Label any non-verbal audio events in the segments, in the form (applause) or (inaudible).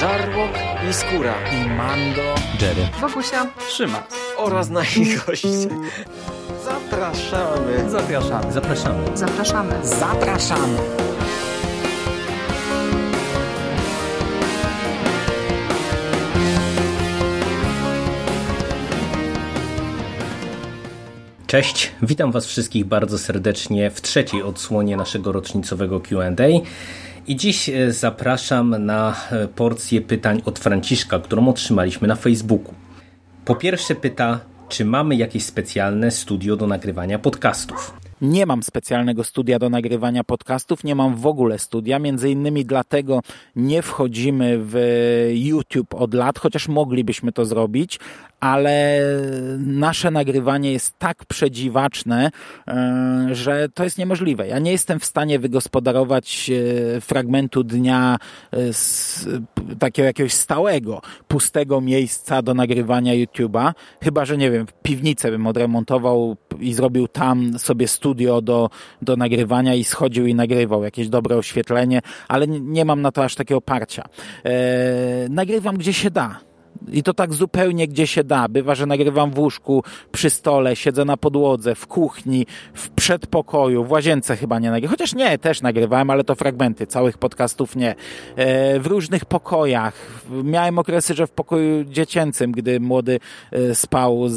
Żarłok i Skóra i Mando, Jerry, Wokusia, Trzyma. oraz nasi goście. Zapraszamy. Zapraszamy. zapraszamy. zapraszamy. Zapraszamy. Cześć, witam Was wszystkich bardzo serdecznie w trzeciej odsłonie naszego rocznicowego QA. I dziś e, zapraszam na e, porcję pytań od Franciszka, którą otrzymaliśmy na Facebooku. Po pierwsze pyta, czy mamy jakieś specjalne studio do nagrywania podcastów. Nie mam specjalnego studia do nagrywania podcastów, nie mam w ogóle studia, między innymi dlatego nie wchodzimy w YouTube od lat, chociaż moglibyśmy to zrobić, ale nasze nagrywanie jest tak przedziwaczne, e, że to jest niemożliwe. Ja nie jestem w stanie wygospodarować e, fragmentu dnia e, z takiego jakiegoś stałego, pustego miejsca do nagrywania YouTube'a, chyba, że nie wiem, piwnicę bym odremontował i zrobił tam sobie studio do, do nagrywania i schodził i nagrywał jakieś dobre oświetlenie, ale nie mam na to aż takiego oparcia. nagrywam gdzie się da i to tak zupełnie gdzie się da. Bywa, że nagrywam w łóżku, przy stole, siedzę na podłodze, w kuchni, w przedpokoju, w łazience chyba nie nagrywam. Chociaż nie, też nagrywałem, ale to fragmenty, całych podcastów nie. E, w różnych pokojach. Miałem okresy, że w pokoju dziecięcym, gdy młody e, spał z,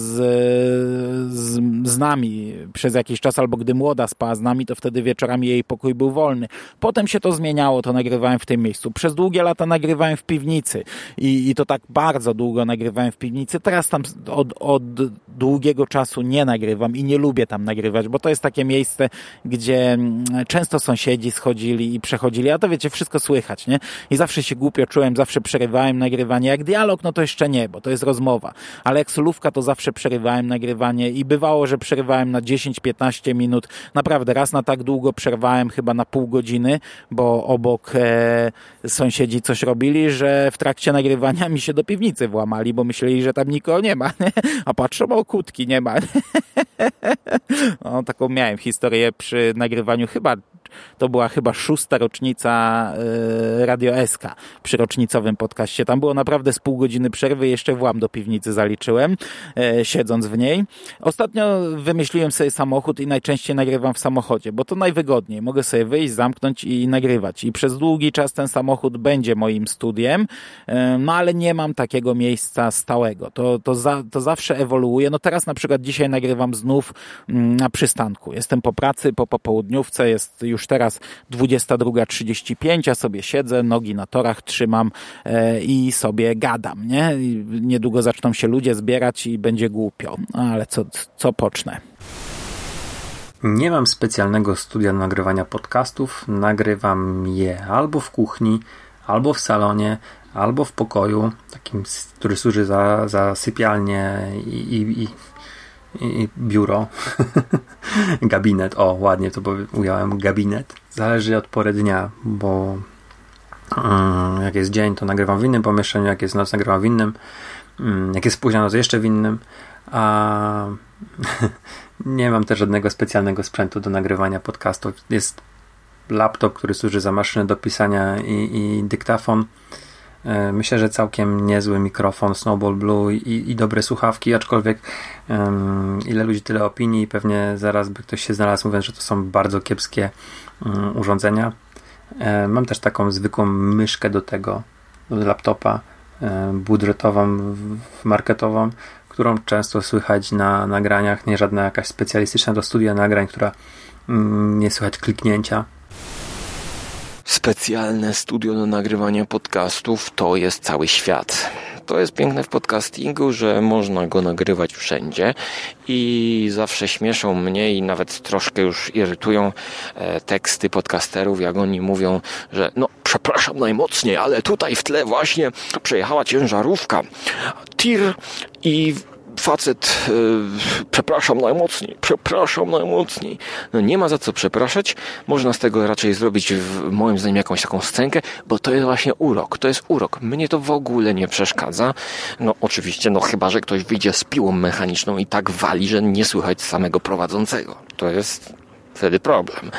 z, z nami przez jakiś czas, albo gdy młoda spała z nami, to wtedy wieczorami jej pokój był wolny. Potem się to zmieniało, to nagrywałem w tym miejscu. Przez długie lata nagrywałem w piwnicy i, i to tak bardzo długo nagrywałem w piwnicy. Teraz tam od, od długiego czasu nie nagrywam i nie lubię tam nagrywać, bo to jest takie miejsce, gdzie mm, często sąsiedzi schodzili i przechodzili, a to wiecie, wszystko słychać, nie? I zawsze się głupio czułem, zawsze przerywałem nagrywanie. Jak dialog, no to jeszcze nie, bo to jest rozmowa. Ale jak solówka, to zawsze przerywałem nagrywanie i bywało, że przerywałem na 10-15 minut. Naprawdę, raz na tak długo przerwałem, chyba na pół godziny, bo obok e, sąsiedzi coś robili, że w trakcie nagrywania mi się do piwnicy włamali, bo myśleli, że tam nikogo nie ma. A patrzą, o kutki nie ma. No, (laughs) taką miałem historię przy nagrywaniu chyba to była chyba szósta rocznica e, Radio SK przy rocznicowym podcaście. Tam było naprawdę z pół godziny przerwy, jeszcze włam do piwnicy zaliczyłem, e, siedząc w niej. Ostatnio wymyśliłem sobie samochód i najczęściej nagrywam w samochodzie, bo to najwygodniej. Mogę sobie wyjść, zamknąć i nagrywać. I przez długi czas ten samochód będzie moim studiem, e, no ale nie mam takiego miejsca stałego. To, to, za, to zawsze ewoluuje. No teraz na przykład dzisiaj nagrywam znów mm, na przystanku. Jestem po pracy, po popołudniówce, jest już już teraz 22.35, ja sobie siedzę, nogi na torach trzymam e, i sobie gadam, nie? Niedługo zaczną się ludzie zbierać i będzie głupio, ale co, co pocznę? Nie mam specjalnego studia nagrywania podcastów. Nagrywam je albo w kuchni, albo w salonie, albo w pokoju, takim, który służy za, za sypialnię i, i, i i biuro, (laughs) gabinet, o ładnie to ująłem, gabinet. Zależy od pory dnia, bo um, jak jest dzień, to nagrywam w innym pomieszczeniu, jak jest noc, nagrywam w innym, um, jak jest późna to jeszcze w innym, a (laughs) nie mam też żadnego specjalnego sprzętu do nagrywania podcastów. Jest laptop, który służy za maszynę do pisania i, i dyktafon myślę, że całkiem niezły mikrofon Snowball Blue i, i dobre słuchawki, aczkolwiek um, ile ludzi, tyle opinii. Pewnie zaraz by ktoś się znalazł mówiąc, że to są bardzo kiepskie um, urządzenia. E, mam też taką zwykłą myszkę do tego, do laptopa, e, budżetową, marketową, którą często słychać na nagraniach, nie żadna jakaś specjalistyczna do studia nagrań, która um, nie słychać kliknięcia Specjalne studio do nagrywania podcastów to jest cały świat. To jest piękne w podcastingu, że można go nagrywać wszędzie i zawsze śmieszą mnie i nawet troszkę już irytują e, teksty podcasterów, jak oni mówią, że no przepraszam najmocniej, ale tutaj w tle właśnie przejechała ciężarówka, tir i facet, yy, przepraszam najmocniej, przepraszam najmocniej. No nie ma za co przepraszać. Można z tego raczej zrobić, w, moim zdaniem, jakąś taką scenkę, bo to jest właśnie urok. To jest urok. Mnie to w ogóle nie przeszkadza. No oczywiście, no chyba, że ktoś wyjdzie z piłą mechaniczną i tak wali, że nie słychać samego prowadzącego. To jest wtedy problem.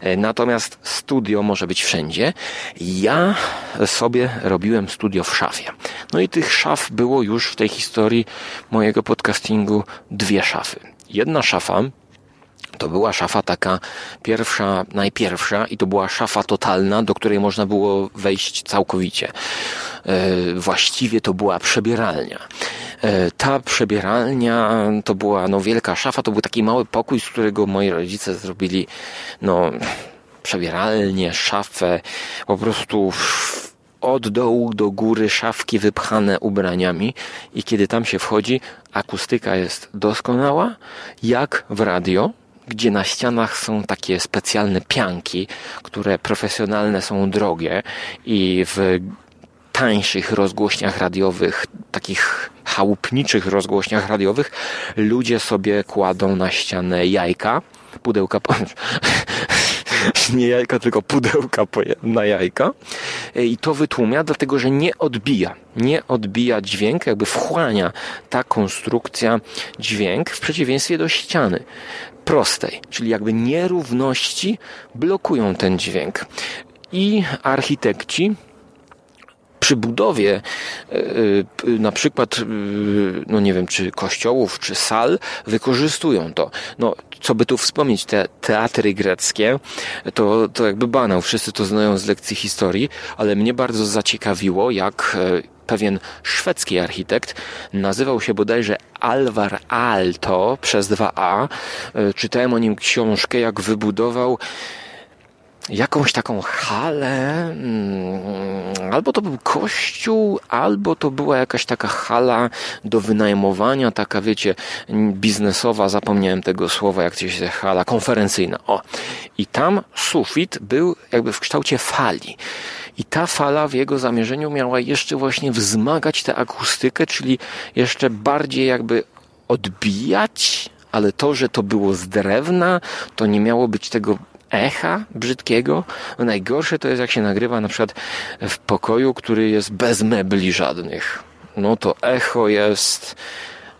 E, natomiast studio może być wszędzie. Ja sobie robiłem studio w szafie. No i tych szaf było już w tej historii mojego podcastingu dwie szafy. Jedna szafa to była szafa taka pierwsza, najpierwsza i to była szafa totalna, do której można było wejść całkowicie. E, właściwie to była przebieralnia. E, ta przebieralnia to była no, wielka szafa, to był taki mały pokój, z którego moi rodzice zrobili no, przebieralnię, szafę, po prostu od dołu do góry szafki wypchane ubraniami i kiedy tam się wchodzi, akustyka jest doskonała, jak w radio, gdzie na ścianach są takie specjalne pianki, które profesjonalne są drogie i w tańszych rozgłośniach radiowych, takich chałupniczych rozgłośniach radiowych, ludzie sobie kładą na ścianę jajka, pudełka, (laughs) nie jajka, tylko pudełka na jajka. I to wytłumia, dlatego że nie odbija, nie odbija dźwięk, jakby wchłania ta konstrukcja dźwięk w przeciwieństwie do ściany prostej, czyli jakby nierówności blokują ten dźwięk. I architekci przy budowie e, e, na przykład, e, no nie wiem, czy kościołów, czy sal, wykorzystują to. No, co by tu wspomnieć, te teatry greckie, to, to jakby banał, wszyscy to znają z lekcji historii, ale mnie bardzo zaciekawiło, jak pewien szwedzki architekt, nazywał się bodajże Alvar Aalto przez 2A. Czytałem o nim książkę, jak wybudował jakąś taką halę, mm, albo to był kościół, albo to była jakaś taka hala do wynajmowania, taka wiecie, biznesowa, zapomniałem tego słowa, jak to się hala konferencyjna. O. I tam sufit był jakby w kształcie fali. I ta fala w jego zamierzeniu miała jeszcze właśnie wzmagać tę akustykę, czyli jeszcze bardziej jakby odbijać, ale to, że to było z drewna, to nie miało być tego echa brzydkiego. Najgorsze to jest jak się nagrywa na przykład w pokoju, który jest bez mebli żadnych. No to echo jest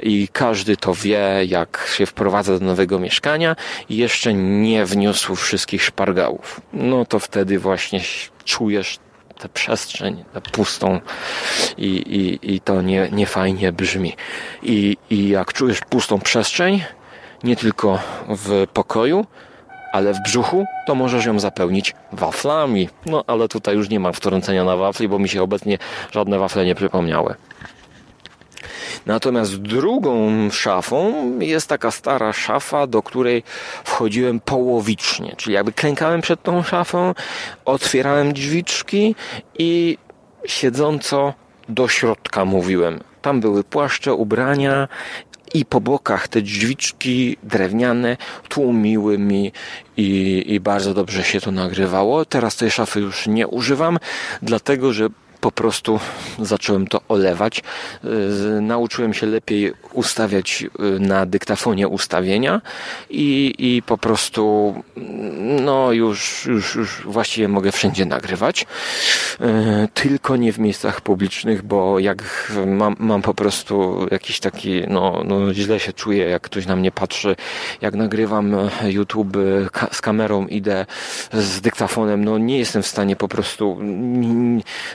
i każdy to wie, jak się wprowadza do nowego mieszkania i jeszcze nie wniósł wszystkich szpargałów. No to wtedy właśnie czujesz tę przestrzeń, tę pustą i, i, i to nie, nie fajnie brzmi. I, I jak czujesz pustą przestrzeń, nie tylko w pokoju, ale w brzuchu to możesz ją zapełnić waflami. No ale tutaj już nie mam wtrącenia na wafli, bo mi się obecnie żadne wafle nie przypomniały. Natomiast drugą szafą jest taka stara szafa, do której wchodziłem połowicznie, czyli jakby klękałem przed tą szafą, otwierałem drzwiczki i siedząco do środka mówiłem. Tam były płaszcze, ubrania i po bokach te drzwiczki drewniane tłumiły mi i, i bardzo dobrze się to nagrywało. Teraz tej szafy już nie używam, dlatego że po prostu zacząłem to olewać. Y, nauczyłem się lepiej ustawiać y, na dyktafonie ustawienia i, i po prostu no już, już, już właściwie mogę wszędzie nagrywać. Y, tylko nie w miejscach publicznych, bo jak mam, mam po prostu jakiś taki, no, no źle się czuję, jak ktoś na mnie patrzy, jak nagrywam YouTube z kamerą, idę z dyktafonem, no nie jestem w stanie po prostu,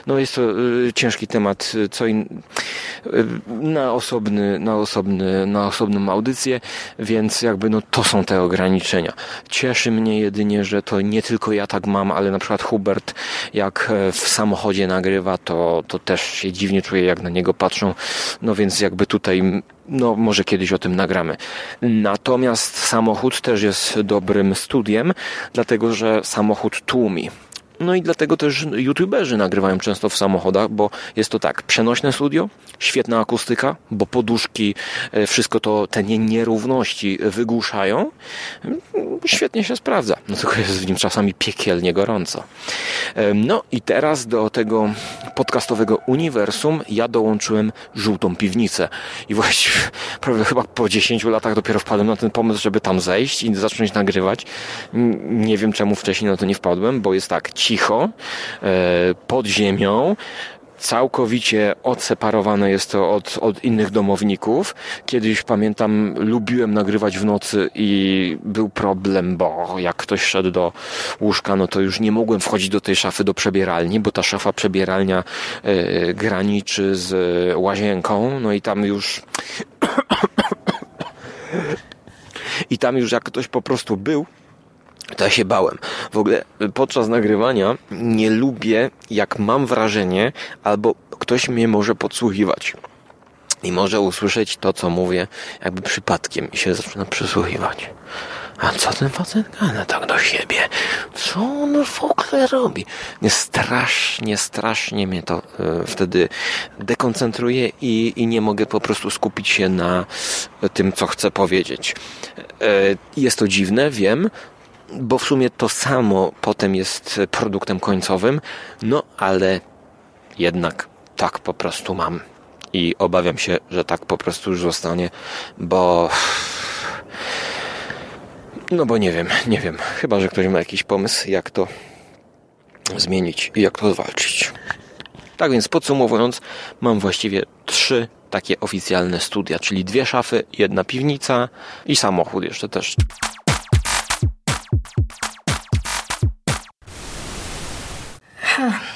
no jest to y, ciężki temat, co in, na osobny, na osobny, na osobną audycję, więc jakby no to są te ograniczenia. Cieszy mnie jedynie, że to nie tylko ja tak mam, ale na przykład Hubert jak e, w samochodzie nagrywa, to, to też się dziwnie czuję, jak na niego patrzą. No więc jakby tutaj no, może kiedyś o tym nagramy. Natomiast samochód też jest dobrym studiem, dlatego że samochód tłumi. No i dlatego też youtuberzy nagrywają często w samochodach, bo jest to tak, przenośne studio, świetna akustyka, bo poduszki, e, wszystko to, te nierówności wygłuszają. Świetnie się sprawdza. No tylko jest w nim czasami piekielnie gorąco. No i teraz do tego podcastowego uniwersum ja dołączyłem żółtą piwnicę. I właściwie (laughs) prawie chyba po 10 latach dopiero wpadłem na ten pomysł, żeby tam zejść i zacząć nagrywać. Nie wiem czemu wcześniej na to nie wpadłem, bo jest tak, cicho, e, pod ziemią, całkowicie odseparowane jest to od, od innych domowników. Kiedyś pamiętam, lubiłem nagrywać w nocy i był problem, bo jak ktoś szedł do łóżka, no to już nie mogłem wchodzić do tej szafy do przebieralni, bo ta szafa przebieralnia e, graniczy z łazienką, no i tam już (coughs) i tam już jak ktoś po prostu był, to ja się bałem. W ogóle podczas nagrywania nie lubię, jak mam wrażenie, albo ktoś mnie może podsłuchiwać. I może usłyszeć to, co mówię, jakby przypadkiem i się zaczyna przysłuchiwać. A co ten facet gada tak do siebie? Co on w ogóle robi? Nie strasznie, strasznie mnie to y, wtedy dekoncentruje i, i nie mogę po prostu skupić się na tym, co chcę powiedzieć. Y, jest to dziwne, wiem, bo w sumie to samo potem jest produktem końcowym, no ale jednak tak po prostu mam i obawiam się, że tak po prostu już zostanie, bo no bo nie wiem, nie wiem. Chyba, że ktoś ma jakiś pomysł, jak to zmienić i jak to zwalczyć. Tak więc podsumowując, mam właściwie trzy takie oficjalne studia, czyli dwie szafy, jedna piwnica i samochód jeszcze też.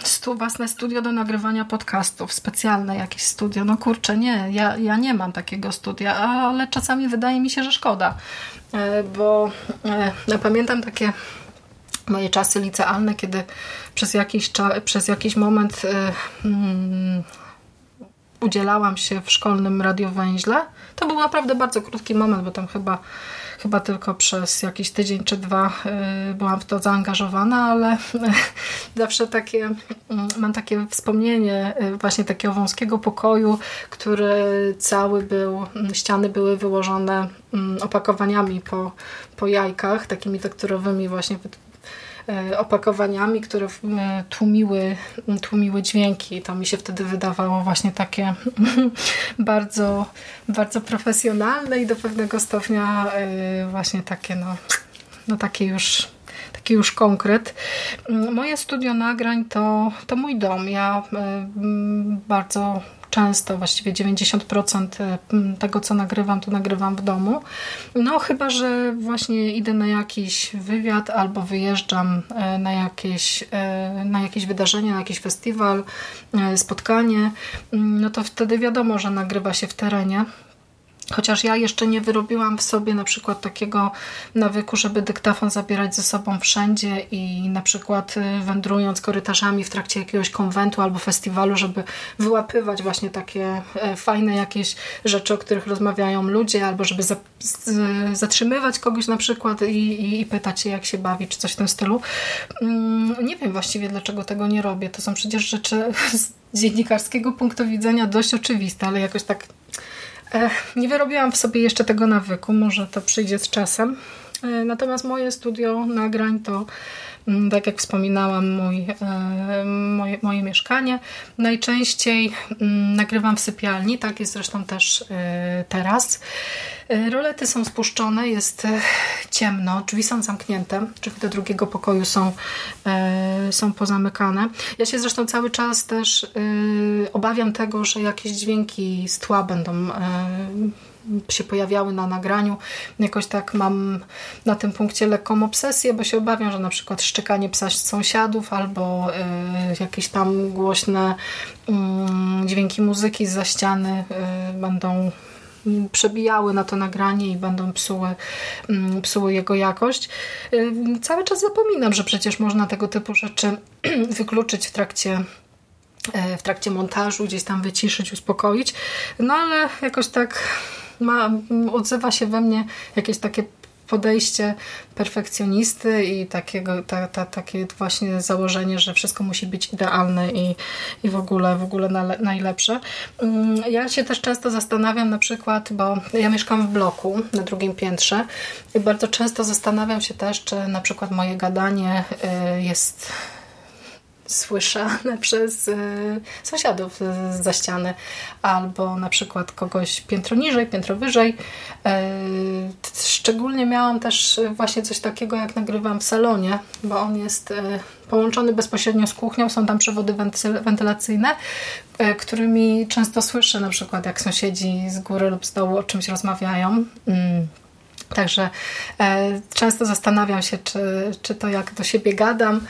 Stu, własne studio do nagrywania podcastów, specjalne jakieś studio. No kurczę, nie, ja, ja nie mam takiego studia, ale czasami wydaje mi się, że szkoda, e, bo ja pamiętam takie moje czasy licealne, kiedy przez jakiś, przez jakiś moment um, udzielałam się w szkolnym radiowęźle. To był naprawdę bardzo krótki moment, bo tam chyba chyba tylko przez jakiś tydzień czy dwa y, byłam w to zaangażowana, ale (laughs) zawsze takie, mm, mam takie wspomnienie y, właśnie takiego wąskiego pokoju, który cały był, mm, ściany były wyłożone mm, opakowaniami po, po jajkach, takimi tekturowymi właśnie opakowaniami, które e, tłumiły, tłumiły dźwięki. To mi się wtedy wydawało właśnie takie (laughs) bardzo, bardzo profesjonalne i do pewnego stopnia e, właśnie takie no, no takie już taki już konkret. Moje studio nagrań to, to mój dom. Ja bardzo często, właściwie 90% e, tego, co nagrywam, to nagrywam w domu. No chyba, że właśnie idę na jakiś wywiad albo wyjeżdżam e, na jakieś, e, na jakieś wydarzenie, na jakiś festiwal, spotkanie, no to wtedy wiadomo, że nagrywa się w terenie. Chociaż ja jeszcze nie wyrobiłam w sobie na przykład takiego nawyku, żeby dyktafon zabierać ze sobą wszędzie i na przykład y, wędrując korytarzami w trakcie jakiegoś konwentu albo festiwalu, żeby wyłapywać właśnie takie e, fajne jakieś rzeczy, o których rozmawiają ludzie, albo żeby za, zatrzymywać kogoś na przykład i, i, i, pytać się, jak się bawi, czy coś w tym stylu. Mm, nie wiem właściwie, dlaczego tego nie robię. To są przecież rzeczy (laughs) z dziennikarskiego punktu widzenia dość oczywiste, ale jakoś tak nie wyrobiłam w sobie jeszcze tego nawyku, może to przyjdzie z czasem. Natomiast moje studio nagrań to, tak jak wspominałam, mój, e, moje, moje mieszkanie. Najczęściej mm, nagrywam w sypialni, tak jest zresztą też e, teraz. E, rolety są spuszczone, jest ciemno, drzwi są zamknięte, drzwi do drugiego pokoju są, są pozamykane. Ja się zresztą cały czas też obawiam tego, że jakieś dźwięki z tła będą się pojawiały na nagraniu. Jakoś tak mam na tym punkcie lekką obsesję, bo się obawiam, że na przykład szczekanie psa sąsiadów albo jakieś tam głośne mm, dźwięki muzyki za ściany będą przebijały na to nagranie i będą psuły, mm, psuły jego jakość. Y, cały czas zapominam, że przecież można tego typu rzeczy (clears throat) wykluczyć w trakcie e, w trakcie montażu, gdzieś tam wyciszyć, uspokoić. No ale jakoś tak ma, odzywa się we mnie jakieś takie podejście perfekcjonisty i takiego, ta, ta, takie właśnie założenie, że wszystko musi być idealne i, i w ogóle, w ogóle na, najlepsze. Mm, ja się też często zastanawiam na przykład, bo ja mieszkam w bloku na drugim piętrze i bardzo często zastanawiam się też, czy na przykład moje gadanie y, jest słyszane (laughs) przez sąsiadów za ściany, albo na przykład kogoś piętro niżej, piętro wyżej. Szczególnie miałam też właśnie coś takiego, jak nagrywam w salonie, bo on jest połączony bezpośrednio z kuchnią, są tam przewody wentylacyjne, którymi często słyszę na przykład jak sąsiedzi z góry lub z dołu o czymś rozmawiają. Mm. Także e, często zastanawiam się, czy, czy to jak do siebie gadam e,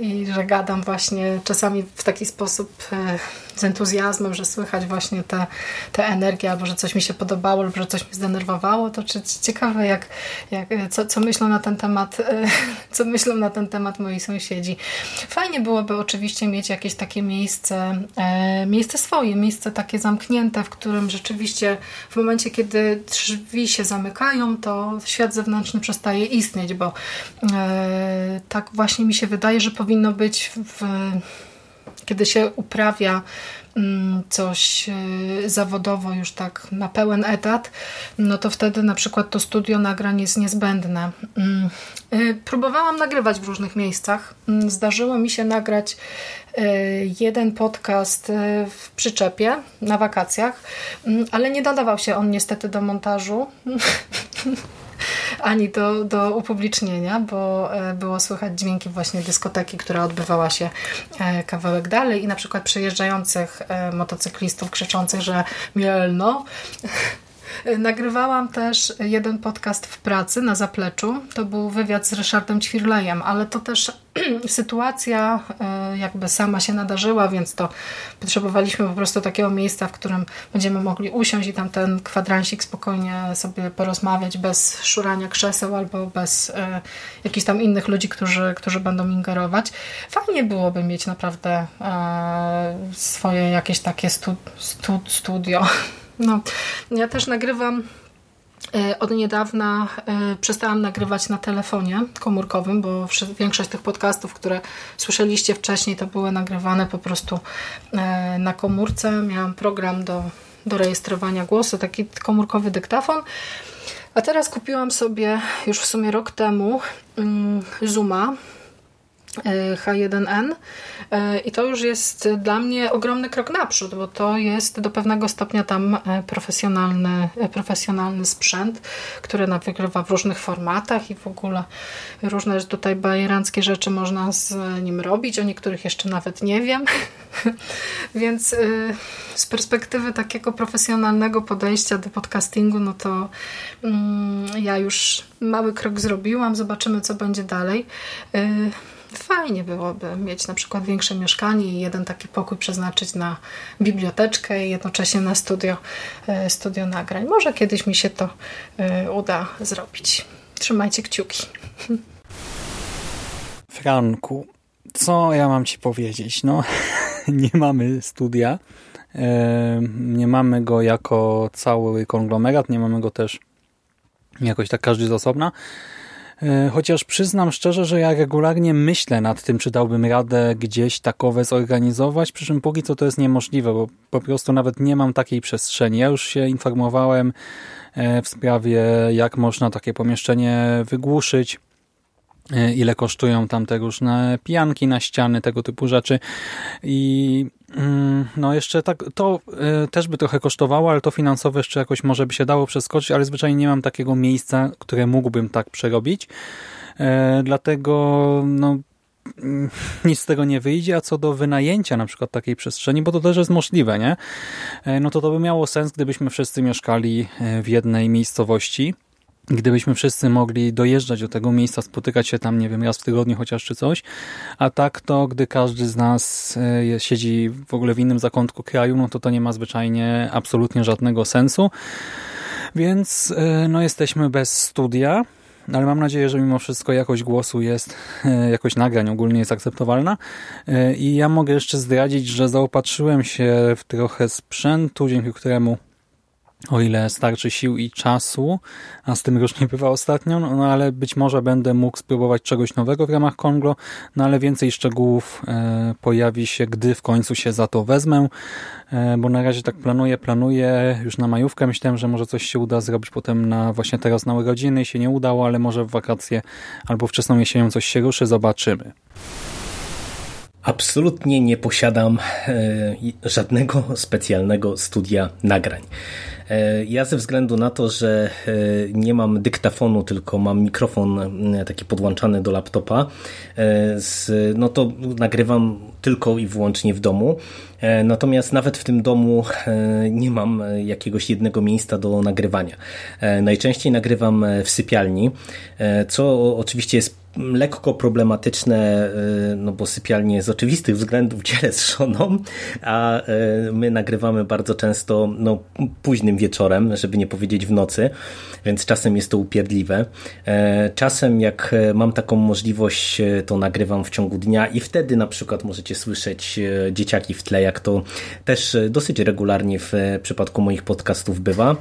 i że gadam właśnie czasami w taki sposób e, z entuzjazmem, że słychać właśnie tę te, te energię, albo że coś mi się podobało, lub że coś mnie zdenerwowało, to czy, ciekawe, jak, jak, co, co myślą na ten temat, (laughs) co myślą na ten temat moi sąsiedzi. Fajnie byłoby oczywiście mieć jakieś takie miejsce, miejsce swoje, miejsce takie zamknięte, w którym rzeczywiście w momencie, kiedy drzwi się zamykają, to świat zewnętrzny przestaje istnieć, bo tak właśnie mi się wydaje, że powinno być w kiedy się uprawia mm, coś e, zawodowo już tak na pełen etat, no to wtedy na przykład to studio nagrań jest niezbędne. Mm, e, próbowałam nagrywać w różnych miejscach. Mm, zdarzyło mi się nagrać e, jeden podcast w przyczepie na wakacjach, ale nie nadawał się on niestety do montażu. (laughs) ani do, do upublicznienia, bo e, było słychać dźwięki właśnie dyskoteki, która odbywała się e, kawałek dalej i na przykład przejeżdżających e, motocyklistów krzyczących, że mielno Nagrywałam też jeden podcast w pracy na zapleczu. To był wywiad z Ryszardem Ćwirlejem, ale to też (clears throat) sytuacja e, jakby sama się nadarzyła, więc to potrzebowaliśmy po prostu takiego miejsca, w którym będziemy mogli usiąść i tam ten kwadransik spokojnie sobie porozmawiać bez szurania krzeseł albo bez e, jakichś tam innych ludzi, którzy, którzy będą ingerować. Fajnie byłoby mieć naprawdę e, swoje jakieś takie stu, stu, studio (laughs) no, ja też nagrywam e, od niedawna e, przestałam nagrywać na telefonie komórkowym, bo większość tych podcastów, które słyszeliście wcześniej, to były nagrywane po prostu e, na komórce. Miałam program do, do rejestrowania głosu, taki komórkowy dyktafon. A teraz kupiłam sobie już w sumie rok temu mm, Zooma H1N e, i to już jest dla mnie ogromny krok naprzód, bo to jest do pewnego stopnia tam e, profesjonalny, e, profesjonalny sprzęt, który nagrywa w różnych formatach i w ogóle różne tutaj bajeranckie rzeczy można z nim robić, o niektórych jeszcze nawet nie wiem. (laughs) Więc z perspektywy takiego profesjonalnego podejścia do podcastingu, no to mm, ja już mały krok zrobiłam, zobaczymy co będzie dalej. Fajnie byłoby mieć na przykład większe mieszkanie i jeden taki pokój przeznaczyć na biblioteczkę i jednocześnie na studio, e, studio nagrań. Może kiedyś mi się to e, uda zrobić. Trzymajcie kciuki. (laughs) Franku, co ja mam Ci powiedzieć? No, (laughs) nie mamy studia. E, nie mamy go jako cały konglomerat, nie mamy go też jakoś tak każdy z osobna. E, chociaż przyznam szczerze, że ja regularnie myślę nad tym, czy dałbym radę gdzieś takowe zorganizować, przy czym póki co to jest niemożliwe, bo po prostu nawet nie mam takiej przestrzeni. Ja już się informowałem e, w sprawie, jak można takie pomieszczenie wygłuszyć, e, ile kosztują tam te różne pijanki na ściany, tego typu rzeczy i no jeszcze tak, to y, też by trochę kosztowało, ale to finansowo jeszcze jakoś może by się dało przeskoczyć, ale zwyczajnie nie mam takiego miejsca, które mógłbym tak przerobić. E, dlatego no, mm, nic z tego nie wyjdzie, a co do wynajęcia na przykład takiej przestrzeni, bo to też jest możliwe, nie? E, no to to by miało sens, gdybyśmy wszyscy mieszkali w jednej miejscowości gdybyśmy wszyscy mogli dojeżdżać do tego miejsca, spotykać się tam, nie wiem, raz w tygodniu chociaż czy coś, a tak to, gdy każdy z nas e, siedzi w ogóle w innym zakątku kraju, no to to nie ma zwyczajnie absolutnie żadnego sensu. Więc e, no jesteśmy bez studia, ale mam nadzieję, że mimo wszystko jakość głosu jest, e, jakość nagrań ogólnie jest akceptowalna. I ja mogę jeszcze zdradzić, że zaopatrzyłem się w trochę sprzętu, dzięki któremu o ile starczy sił i czasu, a z tym różnie bywa ostatnio, no, no ale być może będę mógł spróbować czegoś nowego w ramach Konglo, no ale więcej szczegółów e, pojawi się, gdy w końcu się za to wezmę, e, bo na razie tak planuję, planuję już na majówkę, myślałem, że może coś się uda zrobić potem na właśnie teraz na urodziny się nie udało, ale może w wakacje albo wczesną jesienią coś się ruszy, zobaczymy. Absolutnie nie posiadam e, żadnego specjalnego studia nagrań. E, ja ze względu na to, że e, nie mam dyktafonu, tylko mam mikrofon taki podłączany do laptopa, no to nagrywam tylko i wyłącznie w domu. Natomiast nawet w tym domu nie mam jakiegoś jednego miejsca do nagrywania. Najczęściej nagrywam w sypialni, co oczywiście jest lekko problematyczne, y, no bo sypialnie z oczywistych względów (laughs) dzielę z żoną, a y, my nagrywamy bardzo często no, późnym wieczorem, żeby nie powiedzieć w nocy, więc czasem jest to upierdliwe. E, czasem jak mam taką możliwość, e, to nagrywam w ciągu dnia i wtedy na przykład możecie słyszeć e, dzieciaki w tle, jak to też dosyć regularnie w przypadku moich podcastów bywa.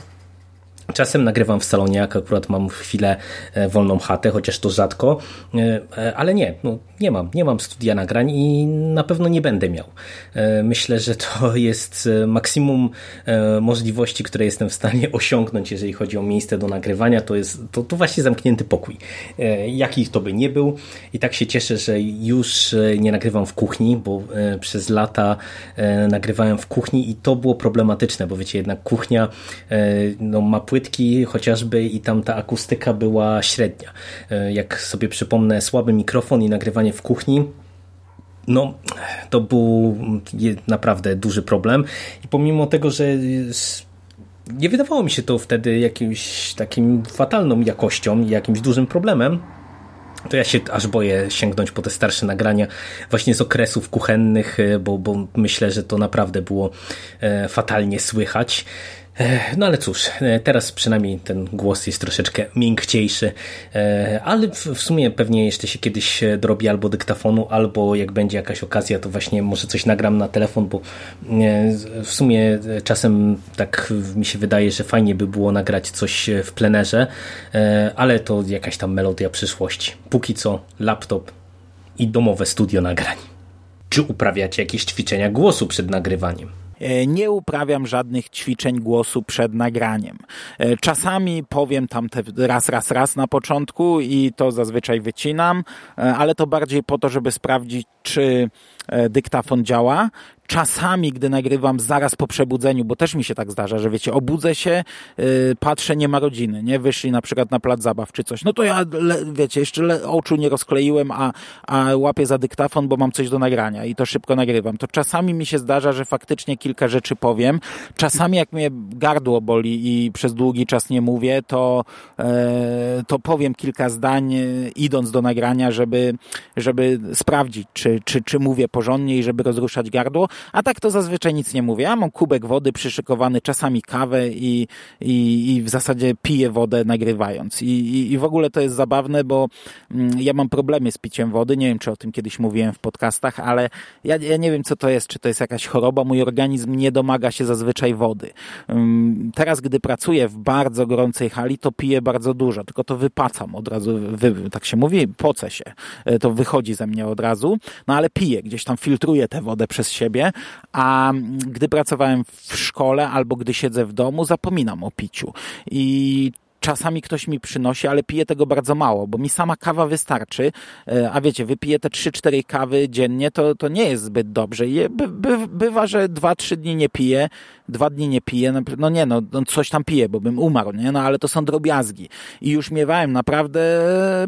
Czasem nagrywam w salonie, jak akurat mam chwilę e, wolną chatę, chociaż to rzadko, e, e, ale nie, no, nie mam, nie mam studia nagrań i na pewno nie będę miał. Myślę, że to (laughs) jest maksimum możliwości, które jestem w stanie (laughs) osiągnąć, jeżeli chodzi o miejsce do nagrywania, to jest to, to właśnie zamknięty pokój. Jaki to by nie był i tak się cieszę, że już nie nagrywam w kuchni, bo przez lata nagrywałem w kuchni i to było problematyczne, bo wiecie, jednak kuchnia no, ma płytki chociażby i tam ta akustyka była średnia. E, jak sobie przypomnę, słaby mikrofon i nagrywanie w kuchni, no, to był naprawdę duży problem. I pomimo tego, że nie wydawało mi się to wtedy jakimś takim fatalną jakością jakimś dużym problemem, to ja się aż boję sięgnąć po te starsze nagrania właśnie z okresów kuchennych, e, bo, bo myślę, że to naprawdę było e, fatalnie słychać. No ale cóż, e, teraz przynajmniej ten głos jest troszeczkę miękciejszy, e, ale w sumie pewnie jeszcze się kiedyś drobi albo dyktafonu, albo jak będzie jakaś okazja, to właśnie może coś nagram na telefon, bo e, w sumie czasem tak mi się wydaje, że fajnie by było nagrać coś w plenerze, ale to jakaś tam melodia przyszłości. Póki co laptop i domowe studio nagrań. Czy uprawiacie jakieś ćwiczenia głosu przed nagrywaniem? E, nie uprawiam żadnych ćwiczeń głosu przed nagraniem. E, czasami powiem tam te raz, raz, raz na początku i to zazwyczaj wycinam, e, ale to bardziej po to, żeby sprawdzić, czy dyktafon działa, czasami, gdy nagrywam zaraz po przebudzeniu, bo też mi się tak zdarza, że wiecie, obudzę się, yy, patrzę, nie ma rodziny, nie? Wyszli na przykład na plac zabaw czy coś. No to ja, le, wiecie, jeszcze le, oczu nie rozkleiłem, a, a łapię za dyktafon, bo mam coś do nagrania i to szybko nagrywam. To czasami mi się zdarza, że faktycznie kilka rzeczy powiem. Czasami jak mnie gardło boli i przez długi czas nie mówię, to, yy, to powiem kilka zdań yy, idąc do nagrania, żeby, żeby sprawdzić, czy, czy, czy mówię porządnie i żeby rozruszać gardło. A tak to zazwyczaj nic nie mówię. Ja mam kubek wody przyszykowany, czasami kawę i, i, i w zasadzie piję wodę nagrywając. I, i, I w ogóle to jest zabawne, bo mm, ja mam problemy z piciem wody. Nie wiem, czy o tym kiedyś mówiłem w podcastach, ale ja, ja nie wiem, co to jest. Czy to jest jakaś choroba. Mój organizm nie domaga się zazwyczaj wody. Mm, teraz, gdy pracuję w bardzo gorącej hali, to piję bardzo dużo, tylko to wypacam od razu, wy, tak się mówi, poce się. E, to wychodzi ze mnie od razu, no ale piję, gdzieś tam filtruję tę wodę przez siebie a gdy pracowałem w szkole albo gdy siedzę w domu, zapominam o piciu. I czasami ktoś mi przynosi, ale piję tego bardzo mało, bo mi sama kawa wystarczy, e, a wiecie, wypiję te 3-4 kawy dziennie, to, to nie jest zbyt dobrze. By, by, bywa, że 2-3 dni nie piję, dwa dni nie piję, no, no nie no, no, coś tam piję, bo bym umarł, nie? No ale to są drobiazgi. I już miewałem naprawdę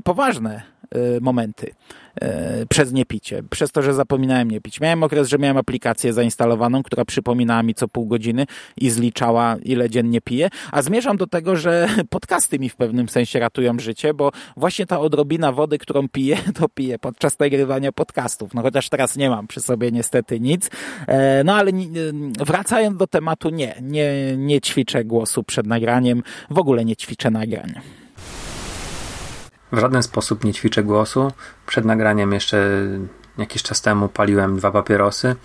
poważne e, momenty. E, przez niepicie, przez to, że zapominałem nie pić. Miałem okres, że miałem aplikację zainstalowaną, która przypominała mi co pół godziny i zliczała, ile dziennie piję, a zmierzam do tego, że (laughs) podcasty mi w pewnym sensie ratują życie, bo właśnie ta odrobina wody, którą piję, (laughs) to piję podczas nagrywania podcastów. No chociaż teraz nie mam przy sobie niestety nic. E, no ale wracając do tematu, nie, nie, nie ćwiczę głosu przed nagraniem, w ogóle nie ćwiczę nagrań. W żaden sposób nie ćwiczę głosu. Przed nagraniem jeszcze jakiś czas temu paliłem dwa papierosy.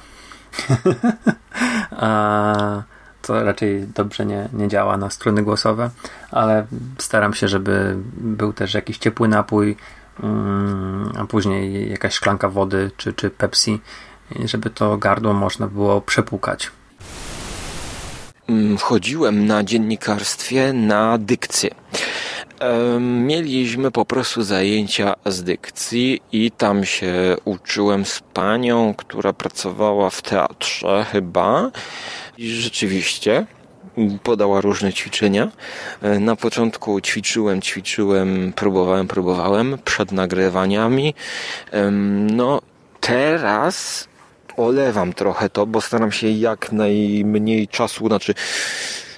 (laughs) A to raczej dobrze nie, nie działa na struny głosowe, ale staram się, żeby był też jakiś ciepły napój, mm, a później jakaś szklanka wody czy, czy Pepsi, żeby to gardło można było przepłukać. Mm, wchodziłem na dziennikarstwie na dykcję. Mieliśmy po prostu zajęcia z dykcji i tam się uczyłem z panią, która pracowała w teatrze chyba. I rzeczywiście podała różne ćwiczenia. E, na początku ćwiczyłem, ćwiczyłem, próbowałem, próbowałem przed nagrywaniami. No teraz olewam trochę to, bo staram się jak najmniej czasu, znaczy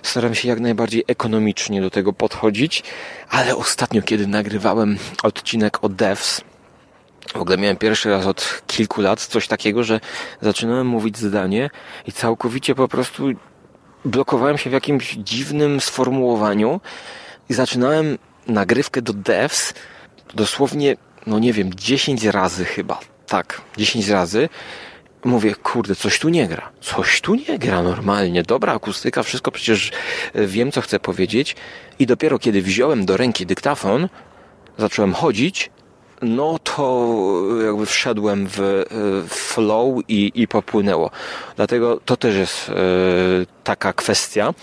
staram się jak najbardziej ekonomicznie do tego podchodzić, ale ostatnio, kiedy nagrywałem odcinek o devs, w ogóle miałem pierwszy raz od kilku lat coś takiego, że zaczynałem mówić zdanie i całkowicie po prostu blokowałem się w jakimś dziwnym sformułowaniu i zaczynałem nagrywkę do devs dosłownie, no nie wiem, 10 razy chyba. Tak, 10 razy mówię, kurde, coś tu nie gra. Coś tu nie gra normalnie. Dobra akustyka, wszystko przecież e, wiem, co chcę powiedzieć. I dopiero kiedy wziąłem do ręki dyktafon, zacząłem chodzić, no to jakby wszedłem w e, flow i, i popłynęło. Dlatego to też jest e, taka kwestia.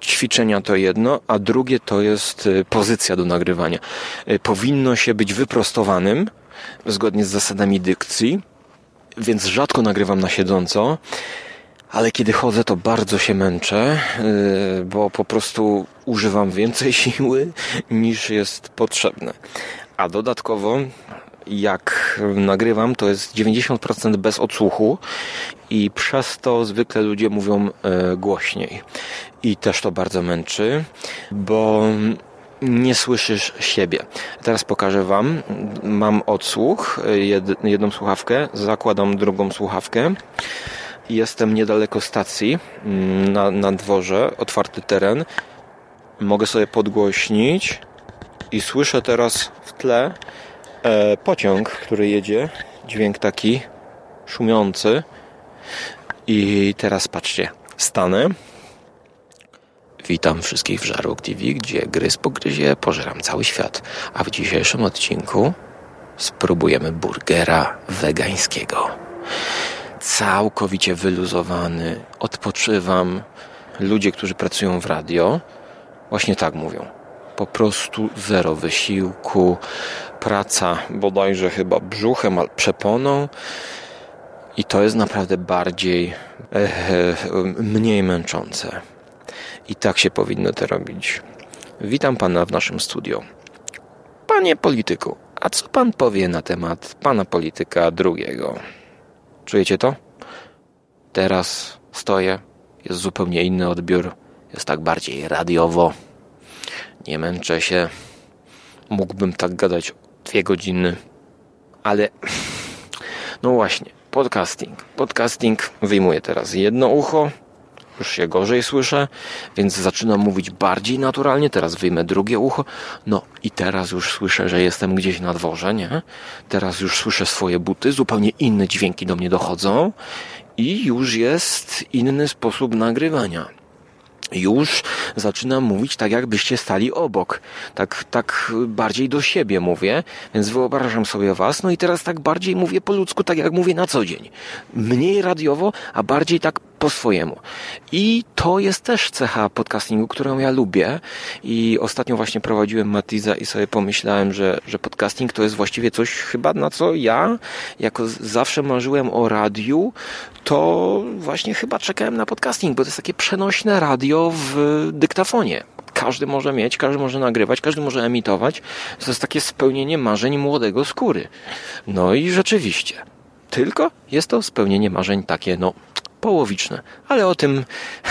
Ćwiczenia to jedno, a drugie to jest pozycja do nagrywania. Powinno się być wyprostowanym, zgodnie z zasadami dykcji, więc rzadko nagrywam na siedząco, ale kiedy chodzę, to bardzo się męczę, yy, bo po prostu używam więcej (laughs) siły niż jest potrzebne. A dodatkowo, jak nagrywam, to jest 90% bez odsłuchu i przez to zwykle ludzie mówią yy, głośniej. I też to bardzo męczy, bo nie słyszysz siebie. Teraz pokażę Wam. Mam odsłuch, jed, jedną słuchawkę, zakładam drugą słuchawkę. Jestem niedaleko stacji, mm, na, na dworze, otwarty teren. Mogę sobie podgłośnić i słyszę teraz w tle e, pociąg, który jedzie. Dźwięk taki szumiący. I teraz patrzcie, stanę Witam wszystkich w Żarłok TV, gdzie gryz po gryzie pożeram cały świat. A w dzisiejszym odcinku spróbujemy burgera wegańskiego. Całkowicie wyluzowany, odpoczywam. Ludzie, którzy pracują w radio, właśnie tak mówią. Po prostu zero wysiłku, praca bodajże chyba brzuchem, albo przeponą. I to jest naprawdę bardziej, e, e, mniej męczące. I tak się powinno to robić. Witam pana w naszym studio. Panie polityku, a co pan powie na temat pana polityka drugiego? Czujecie to? Teraz stoję, jest zupełnie inny odbiór, jest tak bardziej radiowo. Nie męczę się. Mógłbym tak gadać dwie godziny, ale no właśnie, podcasting. Podcasting wyjmuję teraz jedno ucho, już się gorzej słyszę, więc zaczynam mówić bardziej naturalnie. Teraz wyjmę drugie ucho. No i teraz już słyszę, że jestem gdzieś na dworze, nie? Teraz już słyszę swoje buty, zupełnie inne dźwięki do mnie dochodzą i już jest inny sposób nagrywania już zaczynam mówić tak, jakbyście stali obok. Tak, tak bardziej do siebie mówię, więc wyobrażam sobie was. No i teraz tak bardziej mówię po ludzku, tak jak mówię na co dzień. Mniej radiowo, a bardziej tak po swojemu. I to jest też cecha podcastingu, którą ja lubię. I ostatnio właśnie prowadziłem Matiza i sobie pomyślałem, że, że podcasting to jest właściwie coś chyba na co ja, jako zawsze marzyłem o radiu, to właśnie chyba czekałem na podcasting, bo to jest takie przenośne radio w dyktafonie każdy może mieć, każdy może nagrywać, każdy może emitować. To jest takie spełnienie marzeń młodego skóry. No i rzeczywiście. Tylko jest to spełnienie marzeń takie, no, połowiczne. Ale o tym,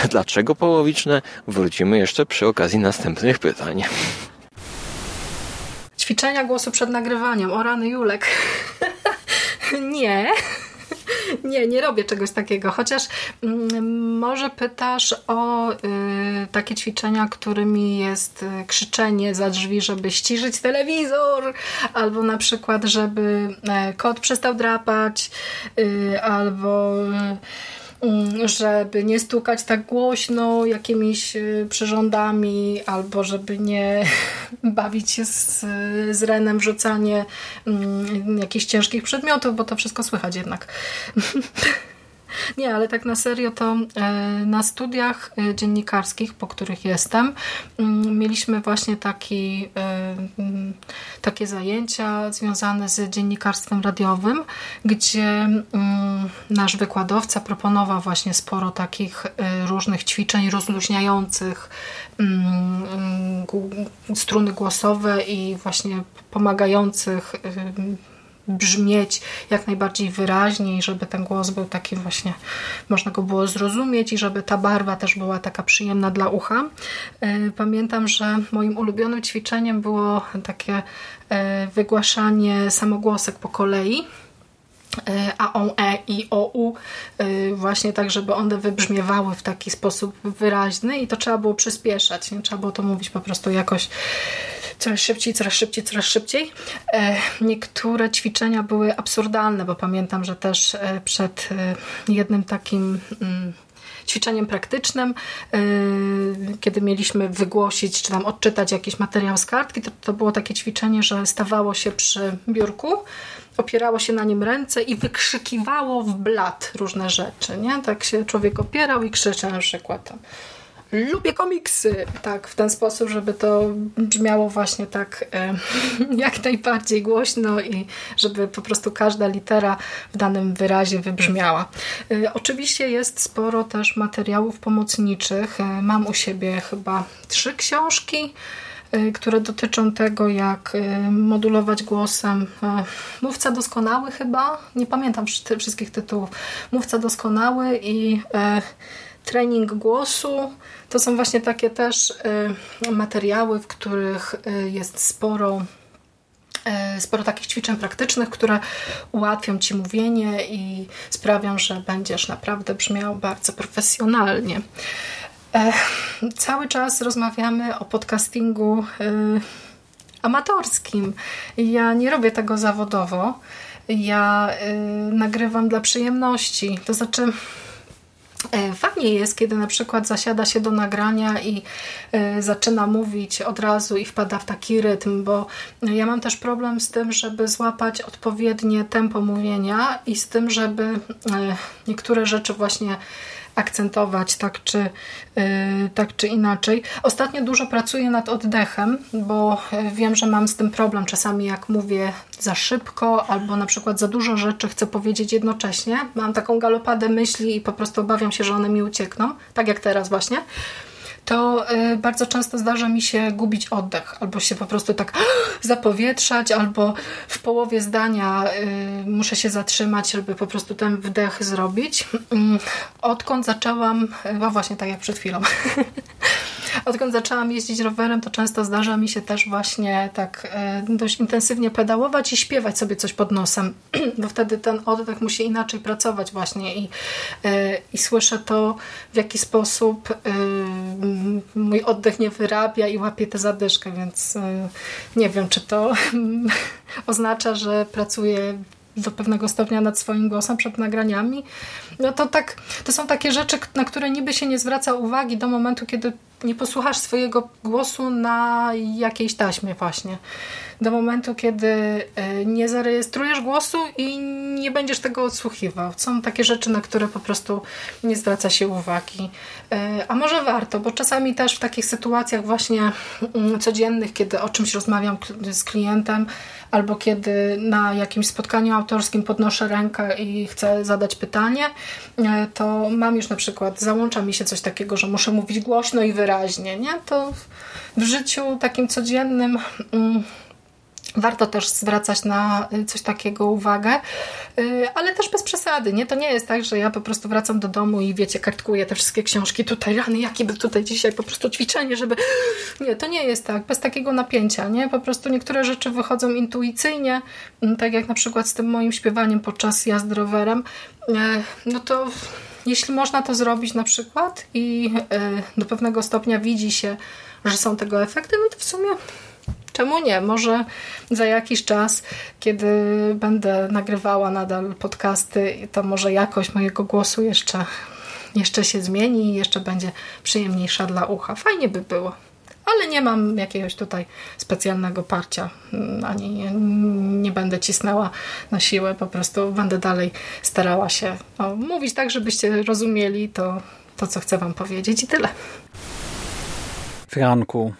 dlaczego połowiczne, wrócimy jeszcze przy okazji następnych pytań. Ćwiczenia głosu przed nagrywaniem. O rany Julek. (laughs) nie. Nie, nie robię czegoś takiego. Chociaż mm, może pytasz o y, takie ćwiczenia, którymi jest y, krzyczenie za drzwi, żeby ściszyć telewizor, albo na przykład, żeby y, kot przestał drapać, y, albo Mm, żeby nie stukać tak głośno jakimiś y, przyrządami, albo żeby nie (laughs) bawić się z, z Renem rzucanie mm, jakichś ciężkich przedmiotów, bo to wszystko słychać jednak. (laughs) Nie, ale tak na serio to e, na studiach e, dziennikarskich, po których jestem, mm, mieliśmy właśnie taki, e, mm, takie zajęcia związane z dziennikarstwem radiowym, gdzie mm, nasz wykładowca proponował właśnie sporo takich różnych ćwiczeń rozluźniających struny głosowe i właśnie pomagających brzmieć jak najbardziej wyraźniej, żeby ten głos był taki właśnie, można go było zrozumieć i żeby ta barwa też była taka przyjemna dla ucha. E, pamiętam, że moim ulubionym ćwiczeniem było takie e, wygłaszanie samogłosek po kolei. E, a, on, e i o, u, właśnie tak, żeby one wybrzmiewały w taki sposób wyraźny i to trzeba było przyspieszać, nie trzeba było to mówić po prostu jakoś coraz szybciej, coraz szybciej, coraz szybciej. E, niektóre ćwiczenia były absurdalne, bo pamiętam, że też e, przed e, jednym takim mm, ćwiczeniem praktycznym, kiedy mieliśmy wygłosić czy tam odczytać jakiś materiał z kartki, to, to było takie ćwiczenie, że stawało się przy biurku, opierało się na nim ręce i wykrzykiwało w blat różne rzeczy, nie? Tak się człowiek opierał i krzyczał na przykład tam lubię komiksy. Tak, w ten sposób, żeby to brzmiało właśnie tak e, (laughs) jak najbardziej głośno i żeby po prostu każda litera w danym wyrazie wybrzmiała. E, oczywiście jest sporo też materiałów pomocniczych. E, mam u siebie chyba trzy książki które dotyczą tego, jak e, modulować głosem. E, Mówca doskonały chyba, nie pamiętam wszystkich tytułów. Mówca doskonały i trening głosu. To są właśnie takie też y, materiały, w których y, jest sporo y, sporo takich ćwiczeń praktycznych, które ułatwią Ci mówienie i sprawią, że będziesz naprawdę brzmiał bardzo profesjonalnie. Cały czas rozmawiamy o podcastingu amatorskim. Ja nie robię tego zawodowo. Ja nagrywam dla przyjemności. To znaczy E, fajnie jest, kiedy na przykład zasiada się do nagrania i e, zaczyna mówić od razu i wpada w taki rytm, bo ja mam też problem z tym, żeby złapać odpowiednie tempo mówienia i z tym, żeby e, niektóre rzeczy właśnie akcentować tak czy, yy, tak czy inaczej. Ostatnio dużo pracuję nad oddechem, bo y, wiem, że mam z tym problem czasami jak mówię za szybko albo na przykład za dużo rzeczy chcę powiedzieć jednocześnie. Mam taką galopadę myśli i po prostu obawiam się, że one mi uciekną, tak jak teraz właśnie to y, bardzo często zdarza mi się gubić oddech, albo się po prostu tak zapowietrzać, albo w połowie zdania y, muszę się zatrzymać, żeby po prostu ten wdech zrobić. Mm, odkąd zaczęłam, no właśnie tak jak przed chwilą, (laughs) odkąd zaczęłam jeździć rowerem, to często zdarza mi się też właśnie tak e, dość intensywnie pedałować i śpiewać sobie coś pod nosem, (clears throat) bo wtedy ten oddech musi inaczej pracować właśnie i, e, i słyszę to, w jaki sposób e, mój oddech nie wyrabia i łapie tę zadyszkę, więc nie wiem, czy to (laughs) oznacza, że pracuję do pewnego stopnia nad swoim głosem przed nagraniami. No to tak, to są takie rzeczy, na które niby się nie zwraca uwagi do momentu, kiedy nie posłuchasz swojego głosu na jakiejś taśmie właśnie. Do momentu, kiedy e, nie zarejestrujesz głosu i nie będziesz tego odsłuchiwał. Są takie rzeczy, na które po prostu nie zwraca się uwagi. E, a może warto, bo czasami też w takich sytuacjach właśnie mm, codziennych, kiedy o czymś rozmawiam z klientem, albo kiedy na jakimś spotkaniu autorskim podnoszę rękę i chcę zadać pytanie, e, to mam już na przykład, załącza mi się coś takiego, że muszę mówić głośno i wyraźnie, nie? To w życiu takim codziennym mm, Warto też zwracać na y, coś takiego uwagę, y, ale też bez przesady. Nie? To nie jest tak, że ja po prostu wracam do domu i wiecie, kartkuję te wszystkie książki tutaj, rany, jakie by tutaj dzisiaj po prostu ćwiczenie, żeby... Nie, to nie jest tak, bez takiego napięcia. Nie? Po prostu niektóre rzeczy wychodzą intuicyjnie, mm, tak jak na przykład z tym moim śpiewaniem podczas jazdy rowerem. E, no to jeśli można to zrobić na przykład i e, do pewnego stopnia widzi się, że są tego efekty, no to w sumie Czemu nie? Może za jakiś czas, kiedy będę nagrywała nadal podcasty, to może jakość mojego głosu jeszcze, jeszcze się zmieni i jeszcze będzie przyjemniejsza dla ucha. Fajnie by było. ale nie mam jakiegoś tutaj specjalnego parcia, mm, ani nie, nie będę cisnęła na siłę, po prostu będę dalej starała się no, mówić tak, żebyście rozumieli to, to, co chcę Wam powiedzieć i tyle. Franku,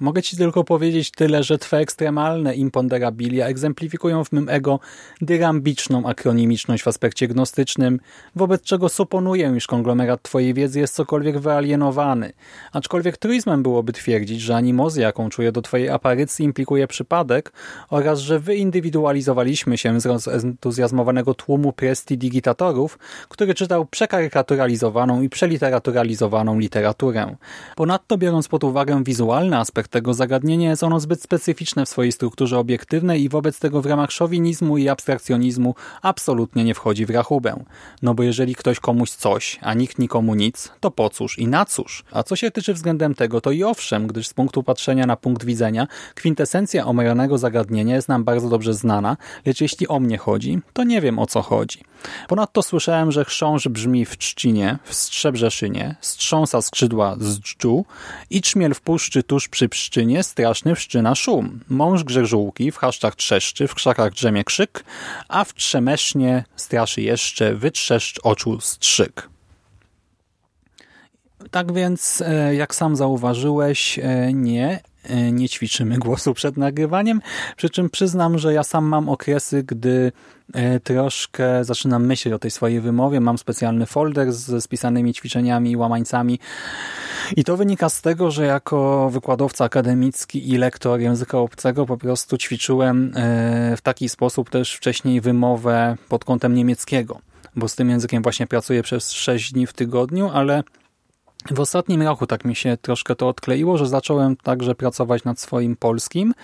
Mogę Ci tylko powiedzieć tyle, że Twe ekstremalne imponderabilia egzemplifikują w mym ego dyrambiczną akronimiczność w aspekcie gnostycznym, wobec czego suponuję, iż konglomerat Twojej wiedzy jest cokolwiek wyalienowany. Aczkolwiek truizmem byłoby twierdzić, że animozja, jaką czuję do Twojej aparycji, implikuje przypadek oraz, że wyindywidualizowaliśmy się z rozentuzjazmowanego tłumu prestidigitatorów, który czytał przekarykaturalizowaną i przeliteraturalizowaną literaturę. Ponadto, biorąc pod uwagę wizualny aspekt tego zagadnienia jest ono zbyt specyficzne w swojej strukturze obiektywnej i wobec tego w ramach szowinizmu i abstrakcjonizmu absolutnie nie wchodzi w rachubę. No bo jeżeli ktoś komuś coś, a nikt nikomu nic, to po cóż i na cóż? A co się tyczy względem tego, to i owszem, gdyż z punktu patrzenia na punkt widzenia, kwintesencja omawianego zagadnienia jest nam bardzo dobrze znana, lecz jeśli o mnie chodzi, to nie wiem o co chodzi. Ponadto słyszałem, że chrząż brzmi w trzcinie, w Strzebrzeszynie, strząsa skrzydła z dżdżu i czmiel w puszczy tuż przy pszczynie straszny wszczyna szum. Mąż grzeżółki w chaszczach trzeszczy, w krzakach drzemie krzyk, a w trzemesznie straszy jeszcze wytrzeszcz oczu strzyk. Tak więc, e, jak sam zauważyłeś, e, nie, e, nie ćwiczymy głosu przed nagrywaniem, przy czym przyznam, że ja sam mam okresy, gdy troszkę zaczynam myśleć o tej swojej wymowie. Mam specjalny folder ze spisanymi ćwiczeniami i łamańcami i to wynika z tego, że jako wykładowca akademicki i lektor języka obcego po prostu ćwiczyłem w taki sposób też wcześniej wymowę pod kątem niemieckiego, bo z tym językiem właśnie pracuję przez 6 dni w tygodniu, ale w ostatnim roku tak mi się troszkę to odkleiło, że zacząłem także pracować nad swoim polskim,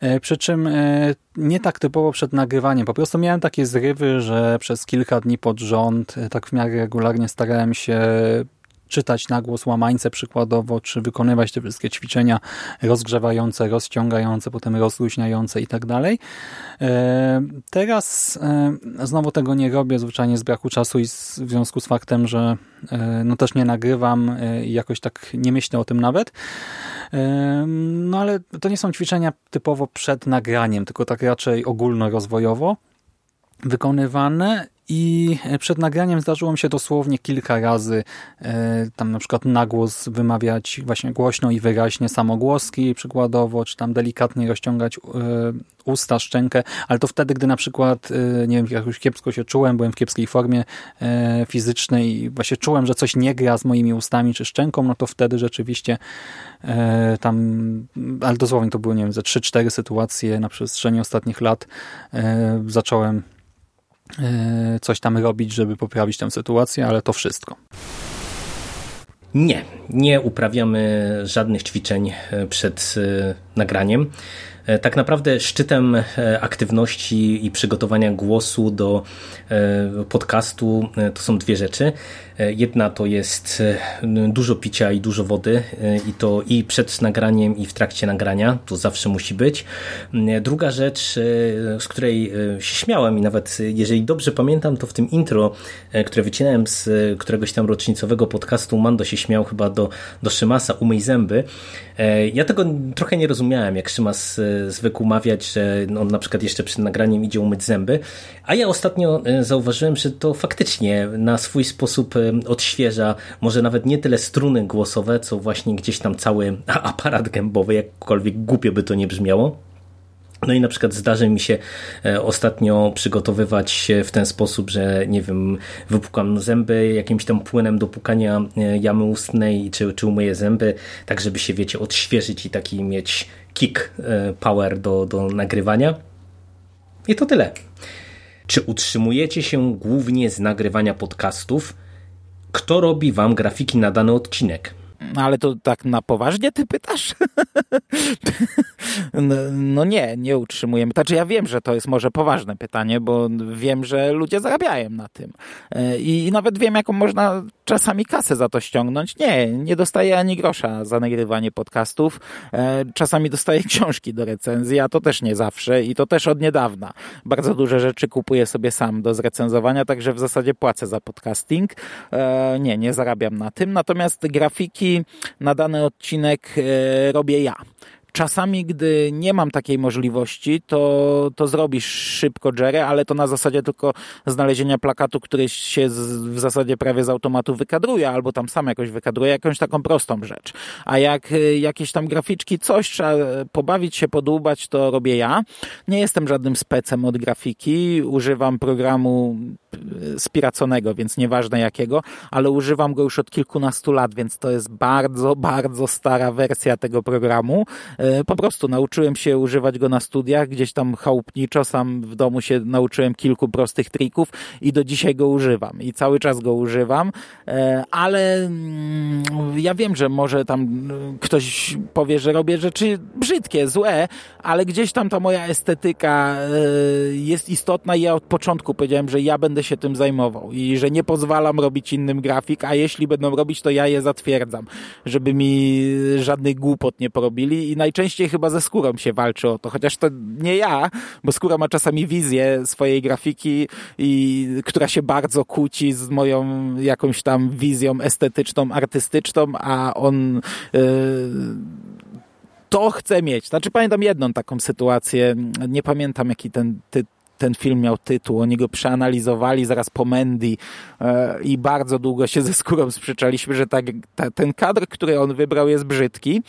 e, przy czym e, nie tak typowo przed nagrywaniem. Po prostu miałem takie zrywy, że przez kilka dni pod rząd e, tak w miarę regularnie starałem się czytać na głos łamańce przykładowo, czy wykonywać te wszystkie ćwiczenia rozgrzewające, rozciągające, potem rozluźniające i tak dalej. E, teraz e, znowu tego nie robię, zwyczajnie z braku czasu i w związku z faktem, że e, no też nie nagrywam i jakoś tak nie myślę o tym nawet. No ale to nie są ćwiczenia typowo przed nagraniem, tylko tak raczej ogólnorozwojowo wykonywane i przed nagraniem zdarzyło mi się dosłownie kilka razy e, tam na przykład na głos wymawiać właśnie głośno i wyraźnie samogłoski przykładowo, czy tam delikatnie rozciągać e, usta, szczękę, ale to wtedy, gdy na przykład e, nie wiem, jakoś kiepsko się czułem, byłem w kiepskiej formie fizycznej i właśnie czułem, że coś nie gra z moimi ustami czy szczęką, no to wtedy rzeczywiście tam, ale dosłownie to były, nie wiem, ze 3-4 sytuacje na przestrzeni ostatnich lat zacząłem E, coś tam robić, żeby poprawić tę sytuację, ale to wszystko. Nie, nie uprawiamy żadnych ćwiczeń e, przed e, nagraniem. E, tak naprawdę szczytem e, aktywności i przygotowania głosu do e, podcastu to są dwie rzeczy. Jedna to jest dużo picia i dużo wody i to i przed nagraniem i w trakcie nagrania, to zawsze musi być. Druga rzecz, z której się śmiałem i nawet jeżeli dobrze pamiętam, to w tym intro, które wycinałem z któregoś tam rocznicowego podcastu, Mando się śmiał chyba do, do Szymasa, umyj zęby. Ja tego trochę nie rozumiałem, jak Szymas zwykł mawiać, że on na przykład jeszcze przed nagraniem idzie umyć zęby, a ja ostatnio e, zauważyłem, że to faktycznie na swój sposób e, odświeża może nawet nie tyle struny głosowe, co właśnie gdzieś tam cały (laughs) aparat gębowy, jakkolwiek głupio by to nie brzmiało. No i na przykład zdarzy mi się e, ostatnio przygotowywać się w ten sposób, że nie wiem, wypukam zęby jakimś tam płynem do pukania jamy ustnej, czy, czy umyję zęby, tak żeby się, wiecie, odświeżyć i taki mieć kick e, power do, do nagrywania. I to tyle. Czy utrzymujecie się głównie z nagrywania podcastów? Kto robi wam grafiki na dany odcinek? No ale to tak na poważnie ty pytasz? (laughs) no, no, nie, nie utrzymujemy. Znaczy ja wiem, że to jest może poważne pytanie, bo wiem, że ludzie zarabiają na tym. E, I, i nawet wiem, jaką można czasami kasę za to ściągnąć. Nie, nie dostaję ani grosza za nagrywanie podcastów. E, czasami dostaję (laughs) książki do recenzji, a to też nie zawsze i to też od niedawna. Bardzo duże rzeczy kupuję sobie sam do zrecenzowania, także w zasadzie płacę za podcasting. E, nie, nie zarabiam na tym. Natomiast grafiki na dany odcinek e, robię ja. Czasami, gdy nie mam takiej możliwości, to, to zrobisz szybko Jerry, ale to na zasadzie tylko znalezienia plakatu, który się z, w zasadzie prawie z automatu wykadruje, albo tam sam jakoś wykadruje, jakąś taką prostą rzecz. A jak y, jakieś tam graficzki, coś trzeba pobawić się, podłubać, to robię ja. Nie jestem żadnym specem od grafiki, używam programu y, spiraconego, więc nieważne jakiego, ale używam go już od kilkunastu lat, więc to jest bardzo, bardzo stara wersja tego programu. E, po prostu nauczyłem się używać go na studiach, gdzieś tam chałupniczo, sam w domu się nauczyłem kilku prostych trików i do dzisiaj go używam. I cały czas go używam, e, ale mm, ja wiem, że może tam ktoś powie, że robię rzeczy brzydkie, złe, ale gdzieś tam ta moja estetyka e, jest istotna i ja od początku powiedziałem, że ja będę się tym zajmował i że nie pozwalam robić innym grafik, a jeśli będą robić, to ja je zatwierdzam, żeby mi żadnych głupot nie porobili i najczęściej chyba ze skórą się walczy o to, chociaż to nie ja, bo skóra ma czasami wizję swojej grafiki, i, która się bardzo kłóci z moją jakąś tam wizją estetyczną, artystyczną, a on yy, to chce mieć. Znaczy pamiętam jedną taką sytuację, nie pamiętam jaki ten ty, ten film miał tytuł. Oni go przeanalizowali zaraz po Mandy e, i bardzo długo się ze skórą sprzeczaliśmy, że tak, ta, ten kadr, który on wybrał jest brzydki.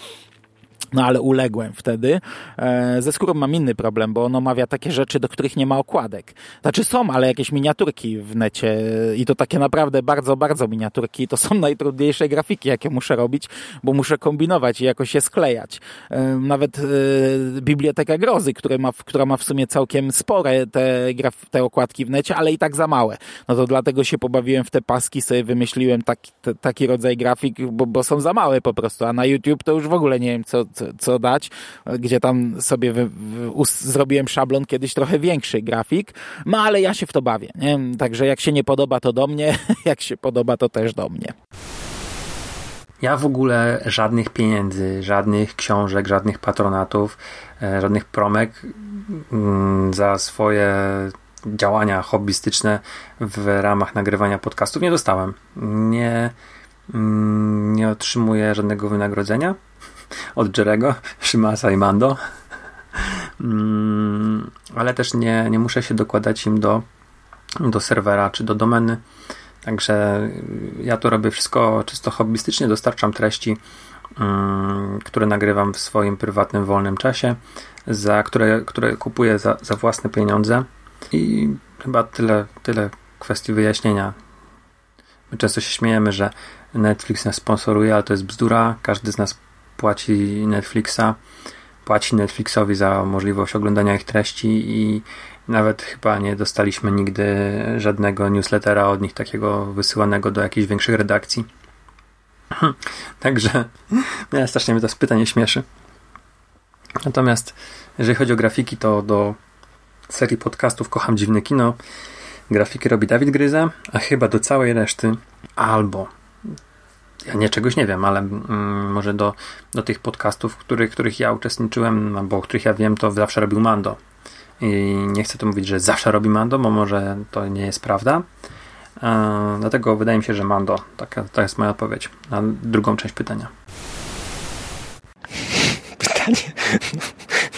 No ale uległem wtedy. E, ze skórą mam inny problem, bo on omawia takie rzeczy, do których nie ma okładek. Znaczy są, ale jakieś miniaturki w necie i to takie naprawdę bardzo, bardzo miniaturki. To są (laughs) najtrudniejsze grafiki, jakie muszę robić, bo muszę kombinować i jakoś je sklejać. E, nawet e, Biblioteka Grozy, która ma, która ma w sumie całkiem spore te, graf, te okładki w necie, ale i tak za małe. No to dlatego się pobawiłem w te paski, sobie wymyśliłem taki, te, taki rodzaj grafik, bo, bo są za małe po prostu, a na YouTube to już w ogóle nie wiem, co, co dać, gdzie tam sobie wy, zrobiłem szablon kiedyś trochę większy grafik, no ale ja się w to bawię, nie? Także jak się nie podoba, to do mnie, (laughs) jak się podoba, to też do mnie. Ja w ogóle żadnych pieniędzy, żadnych książek, żadnych patronatów, e, żadnych promek mm, za swoje działania hobbystyczne w ramach nagrywania podcastów nie dostałem. Nie, mm, nie otrzymuję żadnego wynagrodzenia od Jerego, Shimasa i Mando. Mm, ale też nie, nie muszę się dokładać im do, do serwera czy do domeny. Także ja to robię wszystko czysto hobbystycznie, dostarczam treści, mm, które nagrywam w swoim prywatnym, wolnym czasie, za które, które kupuję za, za własne pieniądze. I chyba tyle, tyle kwestii wyjaśnienia. My często się śmiejemy, że Netflix nas sponsoruje, ale to jest bzdura. Każdy z nas płaci Netflixa, płaci Netflixowi za możliwość oglądania ich treści i nawet chyba nie dostaliśmy nigdy żadnego newslettera od nich takiego wysyłanego do jakichś większych redakcji. (clears throat) Także (laughs) ja strasznie mnie to pytanie śmieszy. Natomiast jeżeli chodzi o grafiki, to do serii podcastów Kocham Dziwne Kino grafiki robi Dawid Gryza, a chyba do całej reszty albo ja nie czegoś nie wiem, ale mm, może do, do tych podcastów, których, których ja uczestniczyłem, albo o których ja wiem, to zawsze robił Mando. I nie chcę tu mówić, że zawsze robi Mando, bo może to nie jest prawda. E, dlatego wydaje mi się, że Mando. Taka, to jest moja odpowiedź na drugą część pytania. (laughs) Pytanie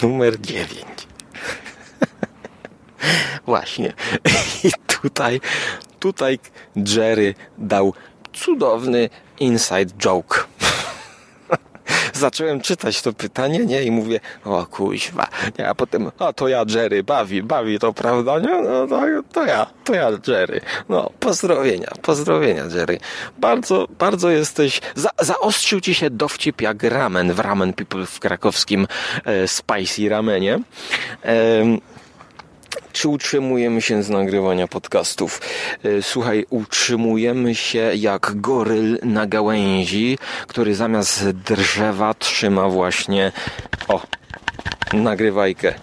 numer 9. (laughs) Właśnie. (laughs) I tutaj, tutaj Jerry dał cudowny inside joke. (laughs) Zacząłem czytać to pytanie, nie? I mówię, o kuźwa, nie? A potem, a to ja Jerry, bawi, bawi to, prawda, nie? No to, to ja, to ja Jerry. No, pozdrowienia, pozdrowienia Jerry. Bardzo, bardzo jesteś, za, zaostrzył ci się dowcip jak ramen w Ramen People w krakowskim e, Spicy Ramenie. E, czy utrzymujemy się z nagrywania podcastów? E, słuchaj, utrzymujemy się jak goryl na gałęzi, który zamiast drzewa trzyma właśnie o, nagrywajkę,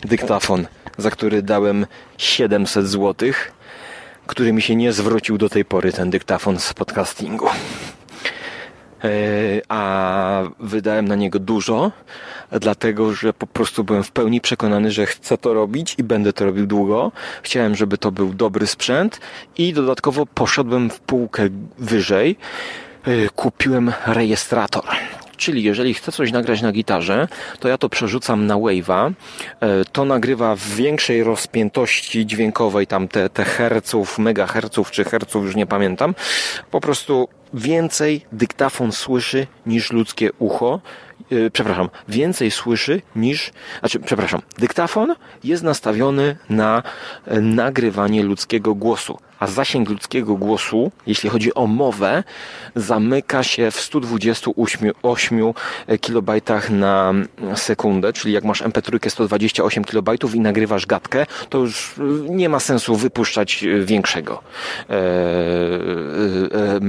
dyktafon, za który dałem 700 złotych który mi się nie zwrócił do tej pory, ten dyktafon z podcastingu. E, a wydałem na niego dużo, dlatego że po prostu byłem w pełni przekonany, że chcę to robić i będę to robił długo. Chciałem, żeby to był dobry sprzęt i dodatkowo poszedłem w półkę wyżej. E, kupiłem rejestrator. Czyli jeżeli chcę coś nagrać na gitarze, to ja to przerzucam na Wave'a. E, to nagrywa w większej rozpiętości dźwiękowej, tam te, te herców, megaherców czy herców, już nie pamiętam. Po prostu więcej dyktafon słyszy niż ludzkie ucho. Yy, przepraszam, więcej słyszy niż, znaczy, przepraszam, dyktafon jest nastawiony na e, nagrywanie ludzkiego głosu a zasięg ludzkiego głosu, jeśli chodzi o mowę, zamyka się w 128 KB na sekundę, czyli jak masz MP3 128 KB i nagrywasz gadkę, to już nie ma sensu wypuszczać większego e, e, e,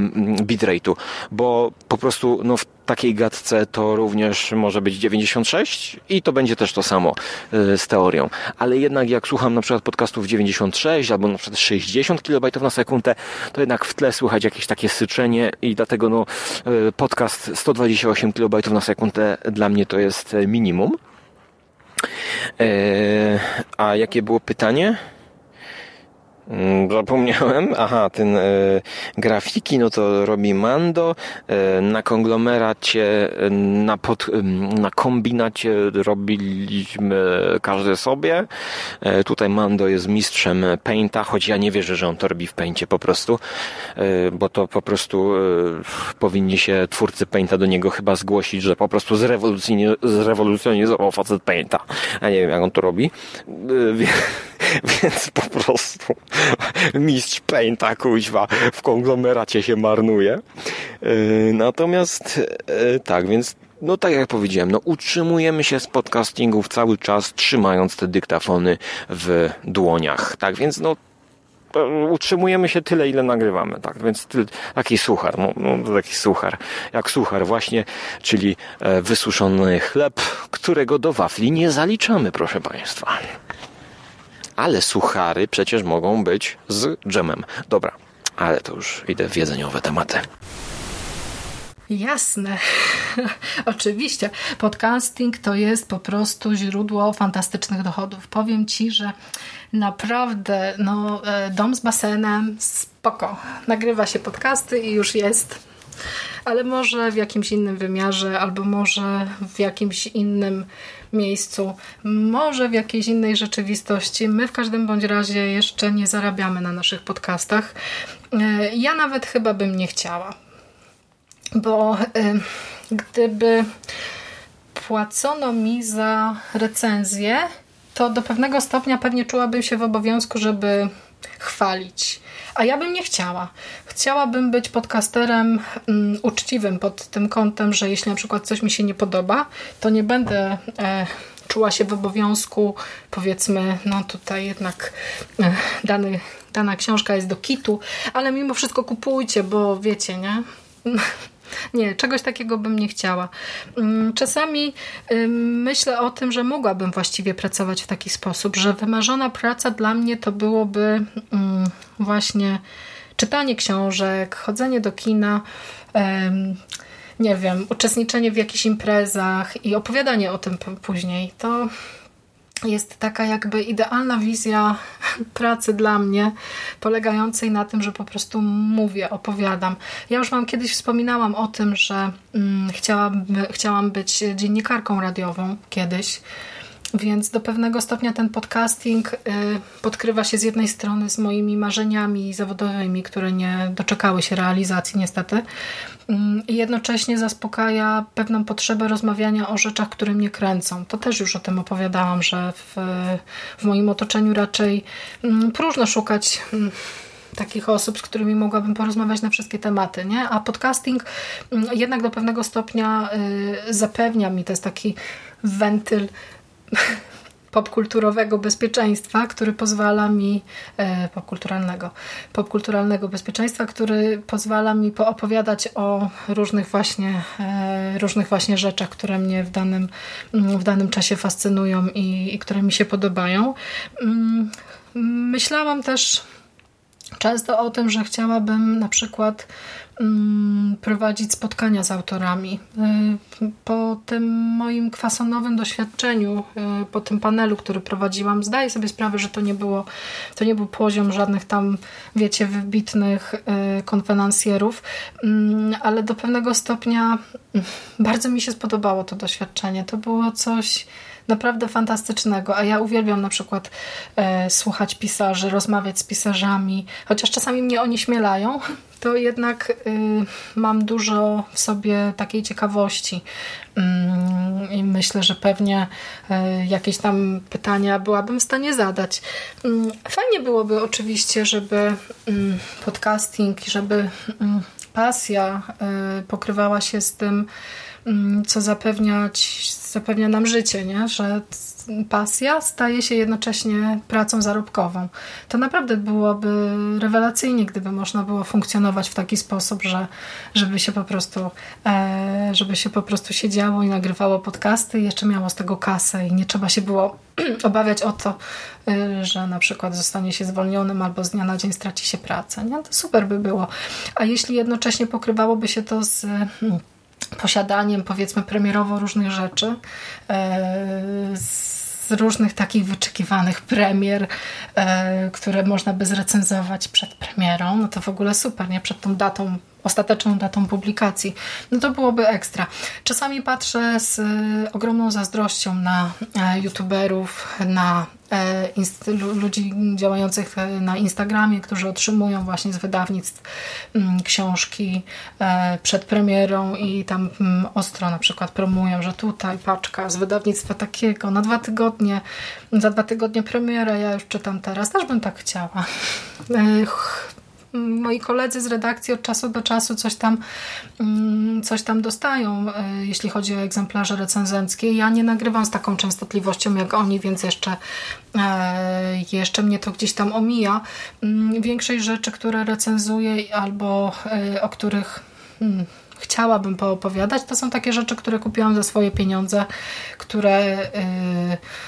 bitrate'u, bo po prostu no, w takiej gadce to również może być 96 i to będzie też to samo z teorią. Ale jednak jak słucham na przykład podcastów 96 albo na przykład 60 kB kB na sekundę, to jednak w tle słychać jakieś takie syczenie i dlatego no, e, podcast 128 kB na sekundę dla mnie to jest minimum. E, a jakie było pytanie? Mm, zapomniałem. (laughs) Aha, ten e, grafiki, no to robi Mando. E, na konglomeracie, e, na, pod, na kombinacie robiliśmy każdy sobie. E, tutaj Mando jest mistrzem Painta, choć ja nie wierzę, że on to robi w Paincie po prostu, e, bo to po prostu e, powinni się twórcy Painta do niego chyba zgłosić, że po prostu zrewolucjonizował facet Painta. A nie wiem, jak on to robi. (laughs) Więc po prostu mistrz Painta kuźwa w konglomeracie się marnuje. Yy, natomiast yy, tak, więc no tak jak powiedziałem, no utrzymujemy się z podcastingów cały czas, trzymając te dyktafony w dłoniach. Tak więc no utrzymujemy się tyle, ile nagrywamy, tak, więc ty, taki suchar, no, no, taki suchar, jak suchar właśnie, czyli e, wysuszony chleb, którego do wafli nie zaliczamy, proszę Państwa ale suchary przecież mogą być z dżemem. Dobra, ale to już idę w jedzeniowe tematy. Jasne. (laughs) Oczywiście. Podcasting to jest po prostu źródło fantastycznych dochodów. Powiem Ci, że naprawdę no, e, dom z basenem spoko. Nagrywa się podcasty i już jest. Ale może w jakimś innym wymiarze, albo może w jakimś innym miejscu, może w jakiejś innej rzeczywistości. My w każdym bądź razie jeszcze nie zarabiamy na naszych podcastach. E, ja nawet chyba bym nie chciała, bo e, gdyby płacono mi za recenzję, to do pewnego stopnia pewnie czułabym się w obowiązku, żeby chwalić a ja bym nie chciała. Chciałabym być podcasterem um, uczciwym pod tym kątem, że jeśli na przykład coś mi się nie podoba, to nie będę e, czuła się w obowiązku, powiedzmy, no tutaj jednak e, dany, dana książka jest do kitu, ale mimo wszystko kupujcie, bo wiecie, nie? (laughs) Nie, czegoś takiego bym nie chciała. Mm, czasami myślę o tym, że mogłabym właściwie pracować w taki sposób, że wymarzona praca dla mnie to byłoby mm, właśnie czytanie książek, chodzenie do kina, nie wiem, uczestniczenie w jakichś imprezach i opowiadanie o tym później. To jest taka jakby idealna wizja pracy dla mnie, polegającej na tym, że po prostu mówię, opowiadam. Ja już Wam kiedyś wspominałam o tym, że mm, chciałam, chciałam być dziennikarką radiową kiedyś, więc do pewnego stopnia ten podcasting y, podkrywa się z jednej strony z moimi marzeniami zawodowymi, które nie doczekały się realizacji niestety, mm, i jednocześnie zaspokaja pewną potrzebę rozmawiania o rzeczach, które mnie kręcą. To też już o tym opowiadałam, że w, w moim otoczeniu raczej mm, próżno szukać mm, takich osób, z którymi mogłabym porozmawiać na wszystkie tematy, nie? A podcasting jednak do pewnego stopnia y, zapewnia mi, to jest taki wentyl (laughs) popkulturowego bezpieczeństwa, który pozwala mi e, popkulturalnego, popkulturalnego bezpieczeństwa, który pozwala mi poopowiadać o różnych właśnie e, różnych właśnie rzeczach, które mnie w danym, w danym czasie fascynują i, i które mi się podobają. Mm, myślałam też często o tym, że chciałabym na przykład mm, prowadzić spotkania z autorami. Y, po tym moim kwasonowym doświadczeniu, y, po tym panelu, który prowadziłam, zdaję sobie sprawę, że to nie było, to nie był poziom żadnych tam, wiecie, wybitnych y, konferencjerów, mm, ale do pewnego stopnia mm, bardzo mi się spodobało to doświadczenie. To było coś naprawdę fantastycznego, a ja uwielbiam na przykład e, słuchać pisarzy, rozmawiać z pisarzami, chociaż czasami mnie oni śmielają, (laughs) to jednak y, mam dużo w sobie takiej ciekawości mm, i myślę, że pewnie y, jakieś tam pytania byłabym w stanie zadać. Mm, fajnie byłoby oczywiście, żeby mm, podcasting, żeby pasja y, pokrywała się z tym, co zapewniać, zapewnia nam życie, nie? że pasja staje się jednocześnie pracą zarobkową. To naprawdę byłoby rewelacyjnie, gdyby można było funkcjonować w taki sposób, że żeby się po prostu e, żeby się po prostu siedziało i nagrywało podcasty i jeszcze miało z tego kasę i nie trzeba się było (clears throat) obawiać o to, e, że na przykład zostanie się zwolnionym albo z dnia na dzień straci się pracę. Nie? To super by było. A jeśli jednocześnie pokrywałoby się to z posiadaniem powiedzmy premierowo różnych rzeczy e, z różnych takich wyczekiwanych premier, e, które można by zrecenzować przed premierą, no to w ogóle super, nie? Przed tą datą ostateczną datą publikacji, no to byłoby ekstra. Czasami patrzę z ogromną zazdrością na e, youtuberów, na e, ludzi działających e, na Instagramie, którzy otrzymują właśnie z wydawnictw mm, książki przed premierą i tam mm, ostro na przykład promują, że tutaj paczka z wydawnictwa takiego na dwa tygodnie, za dwa tygodnie premiera, ja już czytam teraz, też bym tak chciała (laughs) moi koledzy z redakcji od czasu do czasu coś tam, mm, coś tam dostają, e, jeśli chodzi o egzemplarze recenzenckie. Ja nie nagrywam z taką częstotliwością jak oni, więc jeszcze, e, jeszcze mnie to gdzieś tam omija. Mm, większość rzeczy, które recenzuję albo e, o których chciałabym poopowiadać, to są takie rzeczy, które kupiłam za swoje pieniądze, które y,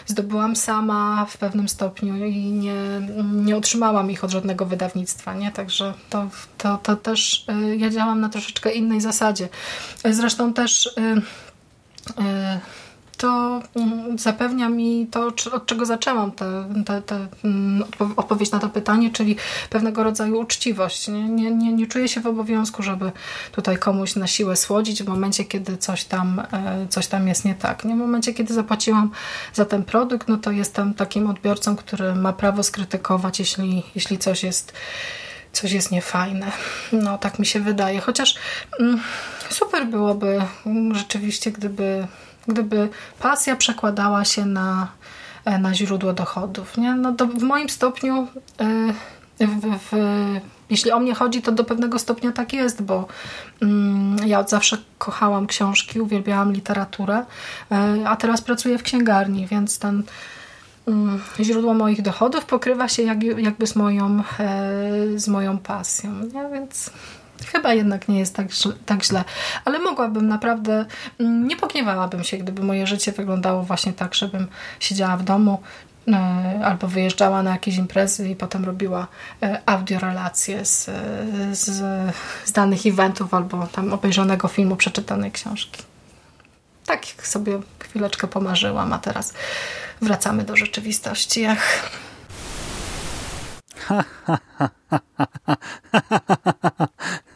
zdobyłam sama w pewnym stopniu i nie, nie otrzymałam ich od żadnego wydawnictwa, nie? Także to, to, to też y, ja działam na troszeczkę innej zasadzie. Zresztą też y, to mm, zapewnia mi to, od czego zaczęłam tę mm, odpowiedź na to pytanie, czyli pewnego rodzaju uczciwość. Nie, nie, nie, nie czuję się w obowiązku, żeby tutaj komuś na siłę słodzić w momencie, kiedy coś tam, e, coś tam jest nie tak. Nie? W momencie, kiedy zapłaciłam za ten produkt, no to jestem takim odbiorcą, który ma prawo skrytykować, jeśli, jeśli coś jest coś jest niefajne. No, tak mi się wydaje. Chociaż mm, super byłoby rzeczywiście, gdyby gdyby pasja przekładała się na, e, na źródło dochodów. Nie? No to w moim stopniu, e, w, w, jeśli o mnie chodzi, to do pewnego stopnia tak jest, bo mm, ja od zawsze kochałam książki, uwielbiałam literaturę, e, a teraz pracuję w księgarni, więc ten mm, źródło moich dochodów pokrywa się jak, jakby z moją, z moją pasją. Nie? Więc Chyba jednak nie jest tak, tak źle, ale mogłabym naprawdę, mm, nie pogniewałabym się, gdyby moje życie wyglądało właśnie tak, żebym siedziała w domu e, albo wyjeżdżała na jakieś imprezy i potem robiła e, audiorelacje z, z, z danych eventów albo tam obejrzanego filmu, przeczytanej książki. Tak sobie chwileczkę pomarzyłam, a teraz wracamy do rzeczywistości. Ach. (laughs)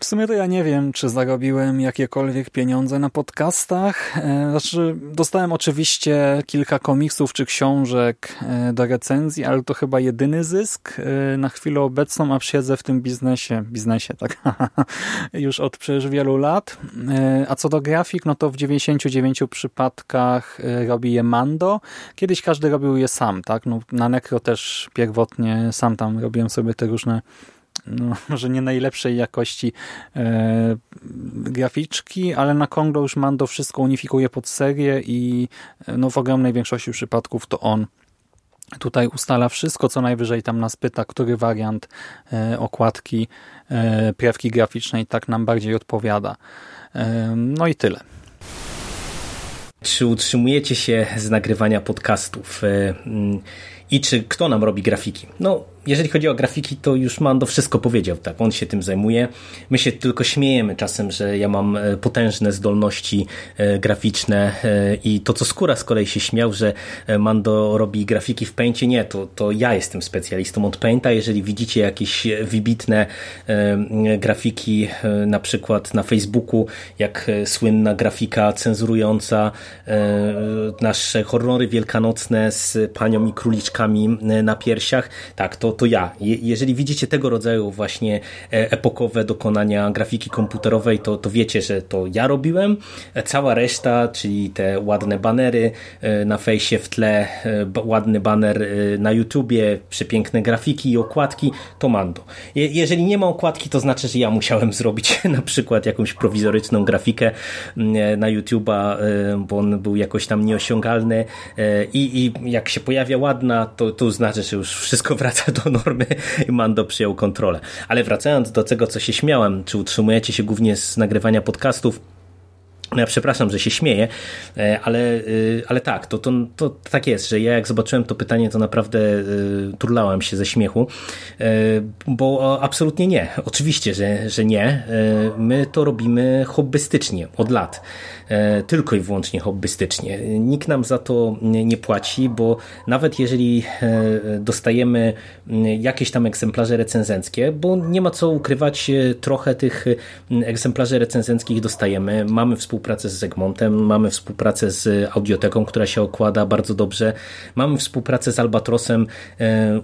W sumie to ja nie wiem, czy zarobiłem jakiekolwiek pieniądze na podcastach. E, znaczy, dostałem oczywiście kilka komiksów czy książek e, do recenzji, ale to chyba jedyny zysk e, na chwilę obecną, a siedzę w tym biznesie, biznesie, tak, (laughs) już od przecież wielu lat. A co do grafik, no to w 99 przypadkach robi je Mando. Kiedyś każdy robił je sam, tak? No, na Necro też pierwotnie sam tam robiłem sobie te różne no, może nie najlepszej jakości e, graficzki, ale na Kongo już Mando wszystko unifikuje pod serię i e, no, w ogromnej większości przypadków to on tutaj ustala wszystko, co najwyżej tam nas pyta, który wariant e, okładki, e, prawki graficznej tak nam bardziej odpowiada. E, no i tyle. Czy utrzymujecie się z nagrywania podcastów? Mm, I czy kto nam robi grafiki? No, jeżeli chodzi o grafiki, to już Mando wszystko powiedział, tak, on się tym zajmuje. My się tylko śmiejemy czasem, że ja mam e, potężne zdolności e, graficzne e, i to, co Skóra z kolei się śmiał, że Mando robi grafiki w Paintie, nie, to, to ja jestem specjalistą od Painta. Jeżeli widzicie jakieś wybitne grafiki, na przykład na Facebooku, jak słynna grafika cenzurująca nasze horrory wielkanocne z panią i króliczkami na piersiach, tak, to to, ja. jeżeli widzicie tego rodzaju właśnie e, epokowe dokonania grafiki komputerowej, to, to wiecie, że to ja robiłem. E, cała reszta, czyli te ładne banery e, na fejsie w tle, ładny baner na YouTubie, przepiękne grafiki i okładki, to Mando. jeżeli nie ma okładki, to znaczy, że ja musiałem (laughs) zrobić na przykład jakąś prowizoryczną grafikę na YouTuba, bo on był jakoś tam nieosiągalny i, i jak się pojawia ładna, to, to znaczy, że już wszystko (laughs) wraca do do normy i Mando przyjął kontrolę. Ale wracając do tego, co się śmiałem, czy utrzymujecie się głównie z nagrywania podcastów, ja przepraszam, że się śmieję, e, ale, e, ale tak, to, to, to tak jest, że ja jak zobaczyłem to pytanie, to naprawdę e, turlałem się ze śmiechu, bo absolutnie nie. Oczywiście, że, że nie. My to robimy hobbystycznie od lat. E, tylko i wyłącznie hobbystycznie. Nikt nam za to nie płaci, bo nawet jeżeli e, dostajemy jakieś tam egzemplarze recenzenckie, bo nie ma co ukrywać, e, trochę tych egzemplarzy recenzenckich dostajemy. Mamy współpracę z Zegmontem, mamy współpracę z Audioteką, która się okłada bardzo dobrze. Mamy współpracę z Albatrosem,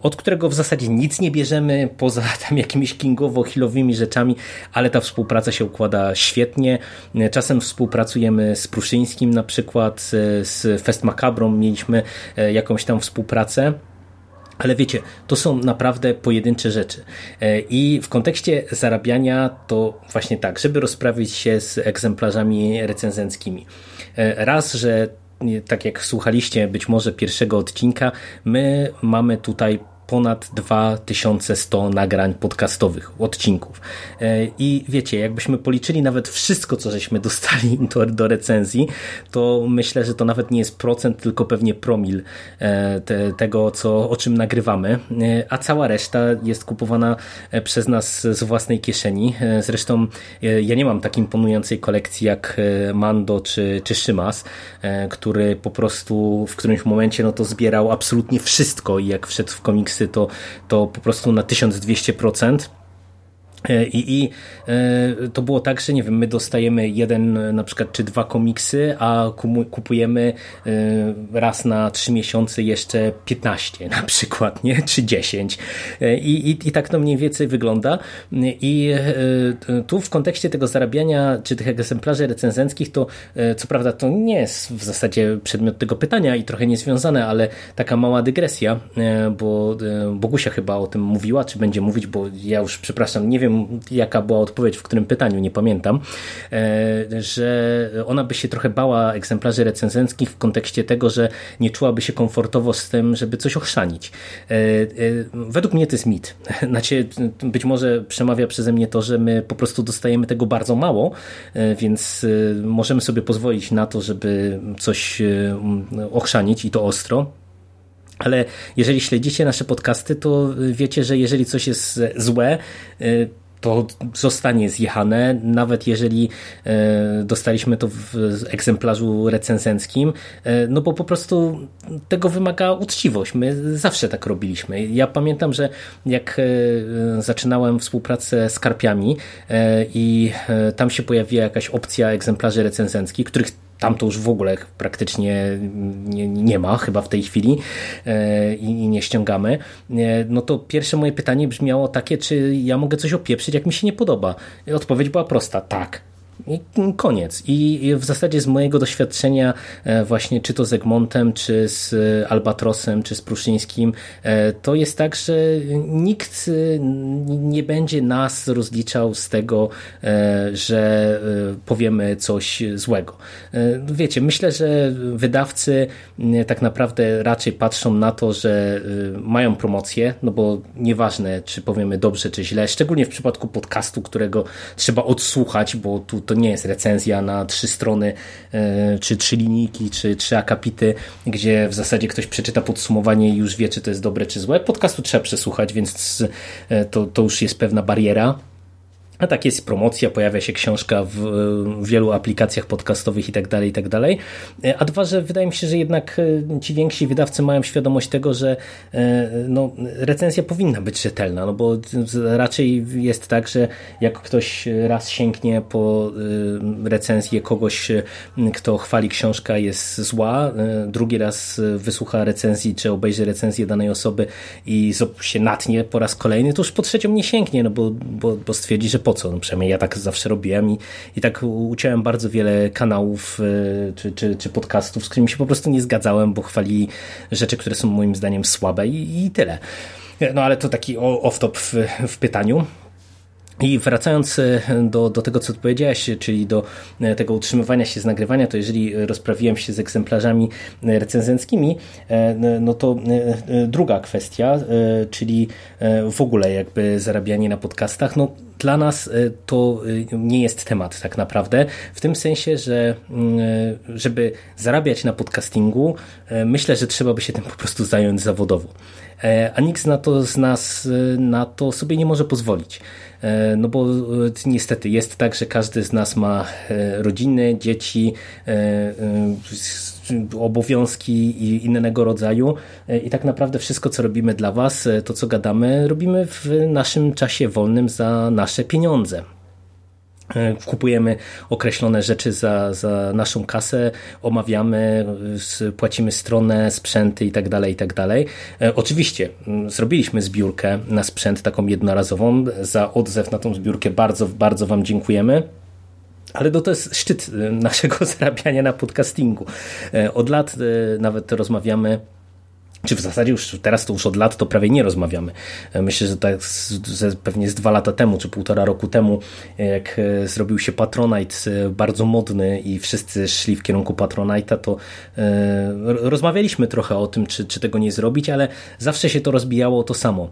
od którego w zasadzie nic nie bierzemy, poza (laughs) tam jakimiś kingowo-hilowymi rzeczami, ale ta współpraca się układa świetnie. Czasem współpracujemy z Pruszyńskim na przykład, z Fest Macabrą mieliśmy e, jakąś tam współpracę. Ale wiecie, to są naprawdę pojedyncze rzeczy. E, I w kontekście zarabiania to właśnie tak, żeby rozprawić się z egzemplarzami recenzenckimi. E, raz, że tak jak słuchaliście być może pierwszego odcinka, my mamy tutaj ponad 2100 nagrań podcastowych, odcinków. E, I wiecie, jakbyśmy policzyli nawet wszystko, co żeśmy dostali (laughs) do, do recenzji, to myślę, że to nawet nie jest procent, tylko pewnie promil e, te, tego, co, o czym nagrywamy, e, a cała reszta jest kupowana przez nas z własnej kieszeni. Zresztą ja nie mam tak imponującej kolekcji jak Mando czy, czy Szymas, który po prostu w którymś momencie no to zbierał absolutnie wszystko i jak wszedł w komiks komiksy, to, to po prostu na 1200%. E, I, I, e, to było tak, że nie wiem, my dostajemy jeden na przykład czy dwa komiksy, a kupujemy e, raz na trzy miesiące jeszcze 15 (laughs) na przykład, nie? Czy 10. I, i, I tak to mniej więcej wygląda. I tu w kontekście tego zarabiania, czy tych egzemplarzy recenzenckich, to co prawda to nie jest w zasadzie przedmiot tego pytania i trochę niezwiązane, ale taka mała dygresja, bo Bogusia chyba o tym mówiła, czy będzie mówić, bo ja już przepraszam, nie wiem jaka była odpowiedź w którym pytaniu, nie pamiętam, e, że ona by się trochę bała egzemplarzy recenzenckich w kontekście tego, że nie czułaby się komfortowo z tym, żeby coś ochrzanić. E, e, według mnie to jest mit. (laughs) Znaczy, być może przemawia przeze mnie to, że my po prostu dostajemy tego bardzo mało, więc możemy sobie pozwolić na to, żeby coś ochrzanić i to ostro. Ale jeżeli śledzicie nasze podcasty, to wiecie, że jeżeli coś jest złe, to zostanie zjechane, nawet jeżeli e, dostaliśmy to w egzemplarzu recenzenckim, e, no bo po prostu tego wymaga uczciwość. My zawsze tak robiliśmy. Ja pamiętam, że jak e, zaczynałem współpracę z Karpiami i tam się pojawiła jakaś opcja egzemplarzy recenzenckich, których tam to już w ogóle praktycznie nie, nie ma chyba w tej chwili e, i nie ściągamy, e, no to pierwsze moje pytanie brzmiało takie, czy ja mogę coś opieprzyć, jak mi się nie podoba. Odpowiedź była prosta, tak. I koniec. I w zasadzie z mojego doświadczenia e, właśnie czy to z Egmontem, czy z Albatrosem, czy z Pruszyńskim, e, to jest tak, że nikt e, nie będzie nas rozliczał z tego, że powiemy coś złego. Wiecie, myślę, że wydawcy tak naprawdę raczej patrzą na to, że mają promocję, no bo nieważne, czy powiemy dobrze, czy źle, szczególnie w przypadku podcastu, którego trzeba odsłuchać, bo tu to nie jest recenzja na trzy strony, czy trzy linijki, czy trzy akapity, gdzie w zasadzie ktoś przeczyta podsumowanie i już wie, czy to jest dobre, czy złe. Podcastu trzeba przesłuchać, więc to, to już jest pewna bariera. A tak jest promocja, pojawia się książka w, wielu aplikacjach podcastowych i tak dalej, i tak dalej. A dwa, że wydaje mi się, że jednak e, ci więksi wydawcy mają świadomość tego, że e, no, recenzja powinna być rzetelna, no bo raczej jest tak, że jak ktoś raz sięgnie po e, recenzję kogoś, kto chwali książka jest zła, drugi raz wysłucha recenzji, czy obejrzy recenzję danej osoby i się natnie po raz kolejny, to już po trzecią nie sięgnie, no bo, bo, bo stwierdzi, że po co? No przynajmniej ja tak zawsze robiłem i, i tak uciąłem bardzo wiele kanałów e, czy, czy, czy podcastów, z którymi się po prostu nie zgadzałem, bo chwali rzeczy, które są moim zdaniem słabe i, i tyle. No ale to taki off-top w, w pytaniu. I wracając e, do, do tego, co powiedziałeś, czyli do e, tego utrzymywania się z nagrywania, to jeżeli rozprawiłem się z egzemplarzami recenzenckimi, no to druga kwestia, czyli w ogóle jakby zarabianie na podcastach, no dla nas y, to y, nie jest temat tak naprawdę, w tym sensie, że y, żeby zarabiać na podcastingu, myślę, że trzeba by się tym po prostu zająć zawodowo. E, a nikt na to z nas na to sobie nie może pozwolić. E, no bo niestety jest tak, że każdy z nas ma e, rodziny, dzieci, obowiązki i innego rodzaju. I tak naprawdę wszystko, co robimy dla Was, to co gadamy, robimy w naszym czasie wolnym za nasze pieniądze kupujemy określone rzeczy za, za naszą kasę, omawiamy, płacimy stronę, sprzęty itd., tak itd. Tak e, oczywiście zrobiliśmy zbiórkę na sprzęt taką jednorazową. Za odzew na tą zbiórkę bardzo, bardzo Wam dziękujemy. Ale to, to jest szczyt e, naszego (laughs) zarabiania na podcastingu. E, od lat e, nawet rozmawiamy czy w zasadzie już teraz to już od lat to prawie nie rozmawiamy. Myślę, że tak że pewnie z dwa lata temu, czy półtora roku temu, jak zrobił się Patronite bardzo modny i wszyscy szli w kierunku Patronite'a, to rozmawialiśmy trochę o tym, czy, czy tego nie zrobić, ale zawsze się to rozbijało o to samo.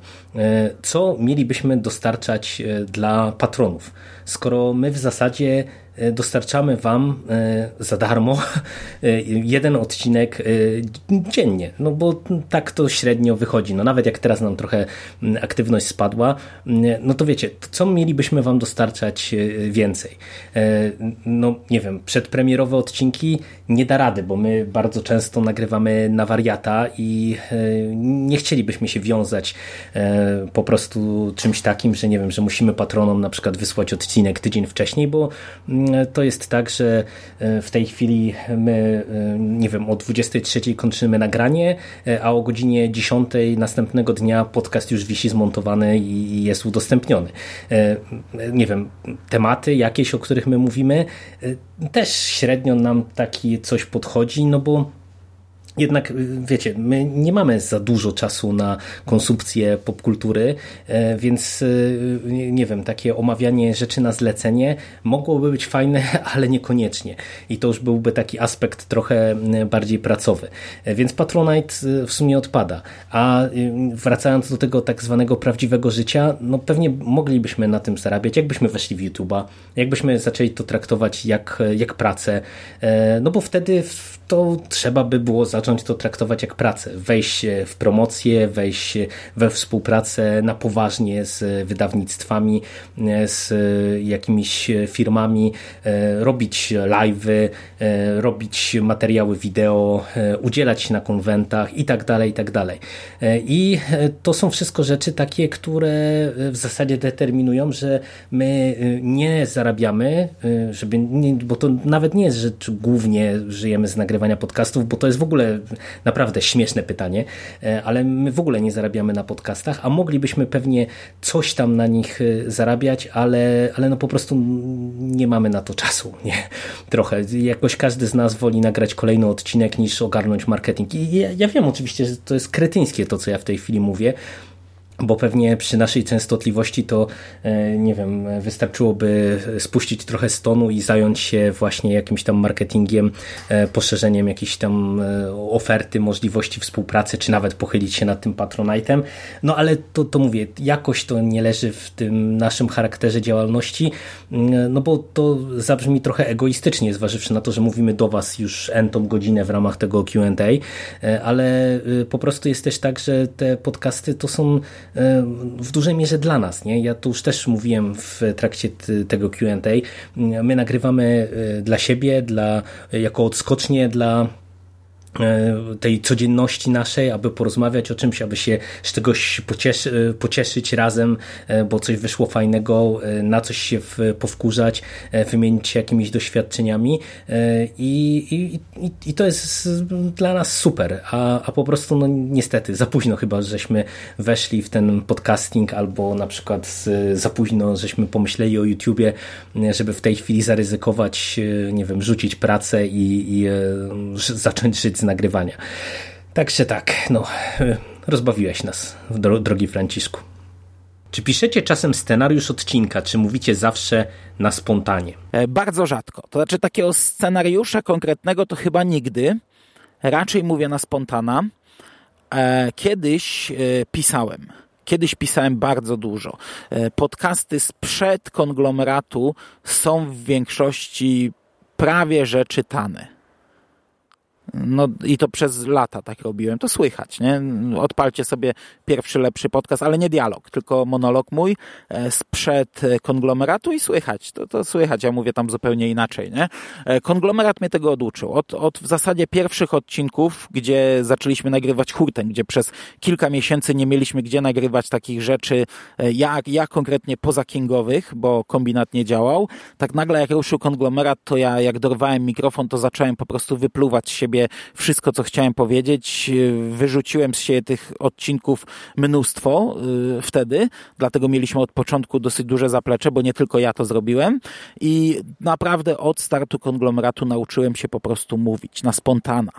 Co mielibyśmy dostarczać dla patronów? Skoro my w zasadzie E, dostarczamy Wam e, za darmo (laughs) e, jeden odcinek dziennie, no bo tak to średnio wychodzi. No nawet jak teraz nam trochę aktywność spadła, no to wiecie, co mielibyśmy Wam dostarczać więcej? No nie wiem, przedpremierowe odcinki nie da rady, bo my bardzo często nagrywamy na wariata i nie chcielibyśmy się wiązać po prostu czymś takim, że nie wiem, że musimy patronom na przykład wysłać odcinek tydzień wcześniej, bo to jest tak, że e, w tej chwili my, e, nie wiem, o 23 kończymy nagranie, e, a o godzinie 10 następnego dnia podcast już wisi zmontowany i jest udostępniony. Nie wiem, tematy jakieś, o których my mówimy, też średnio nam taki coś podchodzi, no bo jednak, y, wiecie, my nie mamy za dużo czasu na konsumpcję popkultury, e, więc y, nie wiem, takie omawianie rzeczy na zlecenie mogłoby być fajne, (laughs) ale niekoniecznie. I to już byłby taki aspekt trochę bardziej pracowy. E, więc Patronite y, w sumie odpada. A wracając do tego tak zwanego prawdziwego życia, no pewnie moglibyśmy na tym zarabiać, jakbyśmy weszli w YouTube'a, jakbyśmy zaczęli to traktować jak, jak pracę, e, no bo wtedy to trzeba by było zacząć to traktować jak pracę. Wejść w promocję, wejść we współpracę na poważnie z wydawnictwami, z jakimiś firmami, robić live'y, robić materiały wideo, udzielać się na konwentach i tak dalej, i tak dalej. I to są wszystko rzeczy takie, które w zasadzie determinują, że my nie zarabiamy, żeby nie, bo to nawet nie jest, że głównie żyjemy z nagrywania podcastów, bo to jest w ogóle naprawdę śmieszne pytanie, e, ale my w ogóle nie zarabiamy na podcastach, a moglibyśmy pewnie coś tam na nich e, zarabiać, ale, ale no po prostu nie mamy na to czasu. (laughs) Nie? Trochę. Jakoś każdy z nas woli nagrać kolejny odcinek niż ogarnąć marketing. I ja, ja wiem oczywiście, że to jest kretyńskie to, co ja w tej chwili mówię, bo pewnie przy naszej częstotliwości to, e, nie wiem, wystarczyłoby spuścić trochę stonu i zająć się właśnie jakimś tam marketingiem, e, poszerzeniem jakiejś tam e, oferty, możliwości współpracy, czy nawet pochylić się nad tym Patronite'em. No ale to, to mówię, jakoś to nie leży w tym naszym charakterze działalności, no bo to zabrzmi trochę egoistycznie, zważywszy na to, że mówimy do Was już entą godzinę w ramach tego Q&A, ale po prostu jest też tak, że te podcasty to są w dużej mierze dla nas. Nie? Ja tu już też mówiłem w trakcie tego QA. My nagrywamy e, dla siebie, dla, jako odskocznie dla E, tej codzienności naszej, aby porozmawiać o czymś, aby się z czegoś pocieszy, e, pocieszyć razem, e, bo coś wyszło fajnego, na coś się powkurzać, wymienić się jakimiś doświadczeniami i, i, i to jest dla nas super, a, a po prostu no niestety za późno chyba, żeśmy weszli w ten podcasting albo na przykład za późno, żeśmy pomyśleli o YouTubie, żeby w tej chwili zaryzykować, nie wiem, rzucić pracę i, i zacząć żyć nagrywania. Także tak, no, rozbawiłeś nas, drogi Franciszku. Czy piszecie czasem scenariusz odcinka, czy mówicie zawsze na spontanie? E, bardzo rzadko. To znaczy takiego scenariusza konkretnego to chyba nigdy. Raczej mówię na spontana. E, kiedyś e, pisałem. Kiedyś pisałem bardzo dużo. Podcasty sprzed konglomeratu są w większości prawie że czytane. No i to przez lata tak robiłem. To słychać, nie? Odpalcie sobie pierwszy lepszy podcast, ale nie dialog, tylko monolog mój e, sprzed konglomeratu i słychać. To, to słychać, ja mówię tam zupełnie inaczej, nie? E, konglomerat mnie tego oduczył. Od, od w zasadzie pierwszych odcinków, gdzie zaczęliśmy nagrywać hurtem, gdzie przez kilka miesięcy nie mieliśmy gdzie nagrywać takich rzeczy, e, jak, jak konkretnie poza kingowych, bo kombinat nie działał. Tak nagle jak ruszył konglomerat, to ja jak dorwałem mikrofon, to zacząłem po prostu wypluwać z siebie wszystko, co chciałem powiedzieć. Wyrzuciłem z siebie tych odcinków mnóstwo y, wtedy, dlatego mieliśmy od początku dosyć duże zaplecze, bo nie tylko ja to zrobiłem i naprawdę od startu konglomeratu nauczyłem się po prostu mówić na spontana.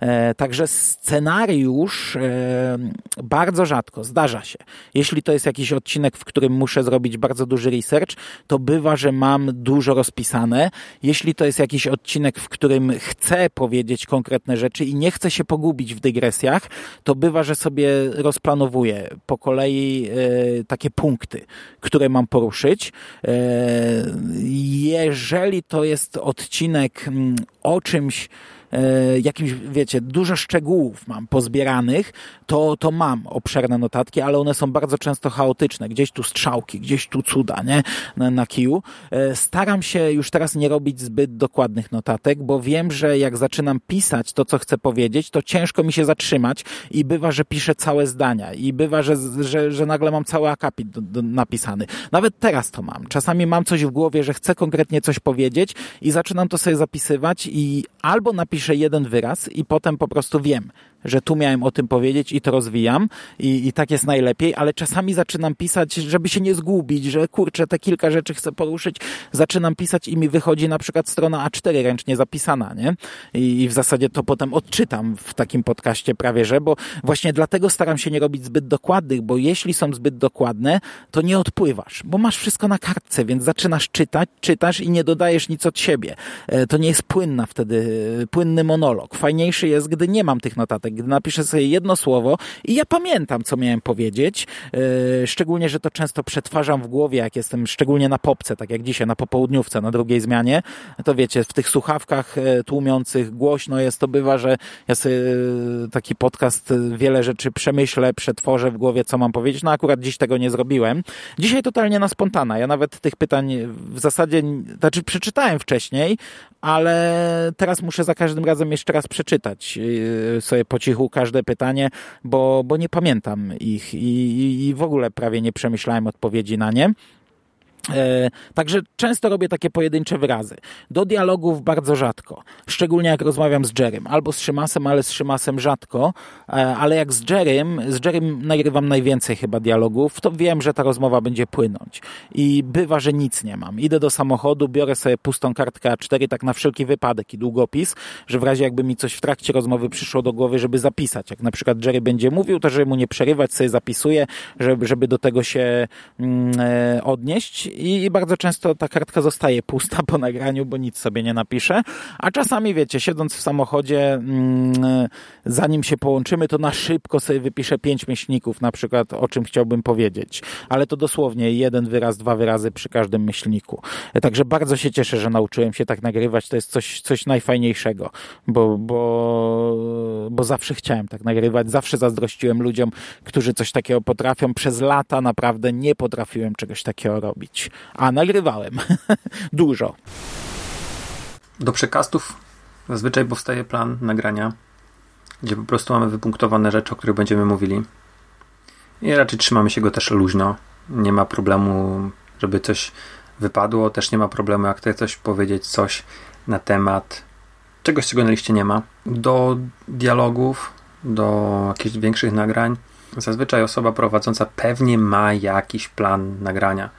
E, także scenariusz e, bardzo rzadko, zdarza się. Jeśli to jest jakiś odcinek, w którym muszę zrobić bardzo duży research, to bywa, że mam dużo rozpisane. Jeśli to jest jakiś odcinek, w którym chcę powiedzieć konkretnie konkretne rzeczy i nie chcę się pogubić w dygresjach, to bywa, że sobie rozplanowuję po kolei e, takie punkty, które mam poruszyć. E, jeżeli to jest odcinek mm, o czymś, jakimś, wiecie, dużo szczegółów mam pozbieranych, to, to mam obszerne notatki, ale one są bardzo często chaotyczne. Gdzieś tu strzałki, gdzieś tu cuda, nie? Na, na kiju. E, staram się już teraz nie robić zbyt dokładnych notatek, bo wiem, że jak zaczynam pisać to, co chcę powiedzieć, to ciężko mi się zatrzymać i bywa, że piszę całe zdania i bywa, że, że, że nagle mam cały akapit do, do, napisany. Nawet teraz to mam. Czasami mam coś w głowie, że chcę konkretnie coś powiedzieć i zaczynam to sobie zapisywać i albo napiszę piszę jeden wyraz i potem po prostu wiem, że tu miałem o tym powiedzieć i to rozwijam i, i tak jest najlepiej, ale czasami zaczynam pisać, żeby się nie zgubić, że kurczę, te kilka rzeczy chcę poruszyć, zaczynam pisać i mi wychodzi na przykład strona A4 ręcznie zapisana, nie? I, I, w zasadzie to potem odczytam w takim podcaście prawie, że, bo właśnie dlatego staram się nie robić zbyt dokładnych, bo jeśli są zbyt dokładne, to nie odpływasz, bo masz wszystko na kartce, więc zaczynasz czytać, czytasz i nie dodajesz nic od siebie. E, to nie jest płynna wtedy, płynny monolog. Fajniejszy jest, gdy nie mam tych notatek, gdy napiszę sobie jedno słowo i ja pamiętam, co miałem powiedzieć, e, szczególnie, że to często przetwarzam w głowie, jak jestem szczególnie na popce, tak jak dzisiaj, na popołudniówce, na drugiej zmianie, to wiecie, w tych słuchawkach e, tłumiących głośno jest, to bywa, że ja sobie e, taki podcast, wiele rzeczy przemyślę, przetworzę w głowie, co mam powiedzieć, no akurat dziś tego nie zrobiłem. Dzisiaj totalnie na spontana, ja nawet tych pytań w zasadzie, znaczy przeczytałem wcześniej, ale teraz muszę za każdym razem jeszcze raz przeczytać sobie po cichu każde pytanie, bo, bo nie pamiętam ich i, i w ogóle prawie nie przemyślałem odpowiedzi na nie. E, także często robię takie pojedyncze wyrazy. Do dialogów bardzo rzadko. Szczególnie jak rozmawiam z Jerem. Albo z Szymasem, ale z Szymasem rzadko. E, ale jak z Jerem, z Jerem nagrywam najwięcej chyba dialogów, to wiem, że ta rozmowa będzie płynąć. I bywa, że nic nie mam. Idę do samochodu, biorę sobie pustą kartkę A4, tak na wszelki wypadek i długopis, że w razie jakby mi coś w trakcie rozmowy przyszło do głowy, żeby zapisać. Jak na przykład Jerry będzie mówił, to żeby mu nie przerywać, sobie zapisuję, żeby, żeby do tego się mm, e, odnieść i, i bardzo często ta kartka zostaje pusta po nagraniu, bo nic sobie nie napiszę. A czasami, wiecie, siedząc w samochodzie, mm, zanim się połączymy, to na szybko sobie wypiszę pięć myślników, na przykład o czym chciałbym powiedzieć. Ale to dosłownie jeden wyraz, dwa wyrazy przy każdym myślniku. Także bardzo się cieszę, że nauczyłem się tak nagrywać. To jest coś, coś najfajniejszego, bo, bo, bo zawsze chciałem tak nagrywać. Zawsze zazdrościłem ludziom, którzy coś takiego potrafią. Przez lata naprawdę nie potrafiłem czegoś takiego robić. A nagrywałem. (laughs) Dużo. Do przekastów zazwyczaj powstaje plan nagrania, gdzie po prostu mamy wypunktowane rzeczy, o których będziemy mówili. I raczej trzymamy się go też luźno. Nie ma problemu, żeby coś wypadło. Też nie ma problemu, jak chcę coś powiedzieć, coś na temat czegoś, czego na liście nie ma. Do dialogów, do jakichś większych nagrań, zazwyczaj osoba prowadząca pewnie ma jakiś plan nagrania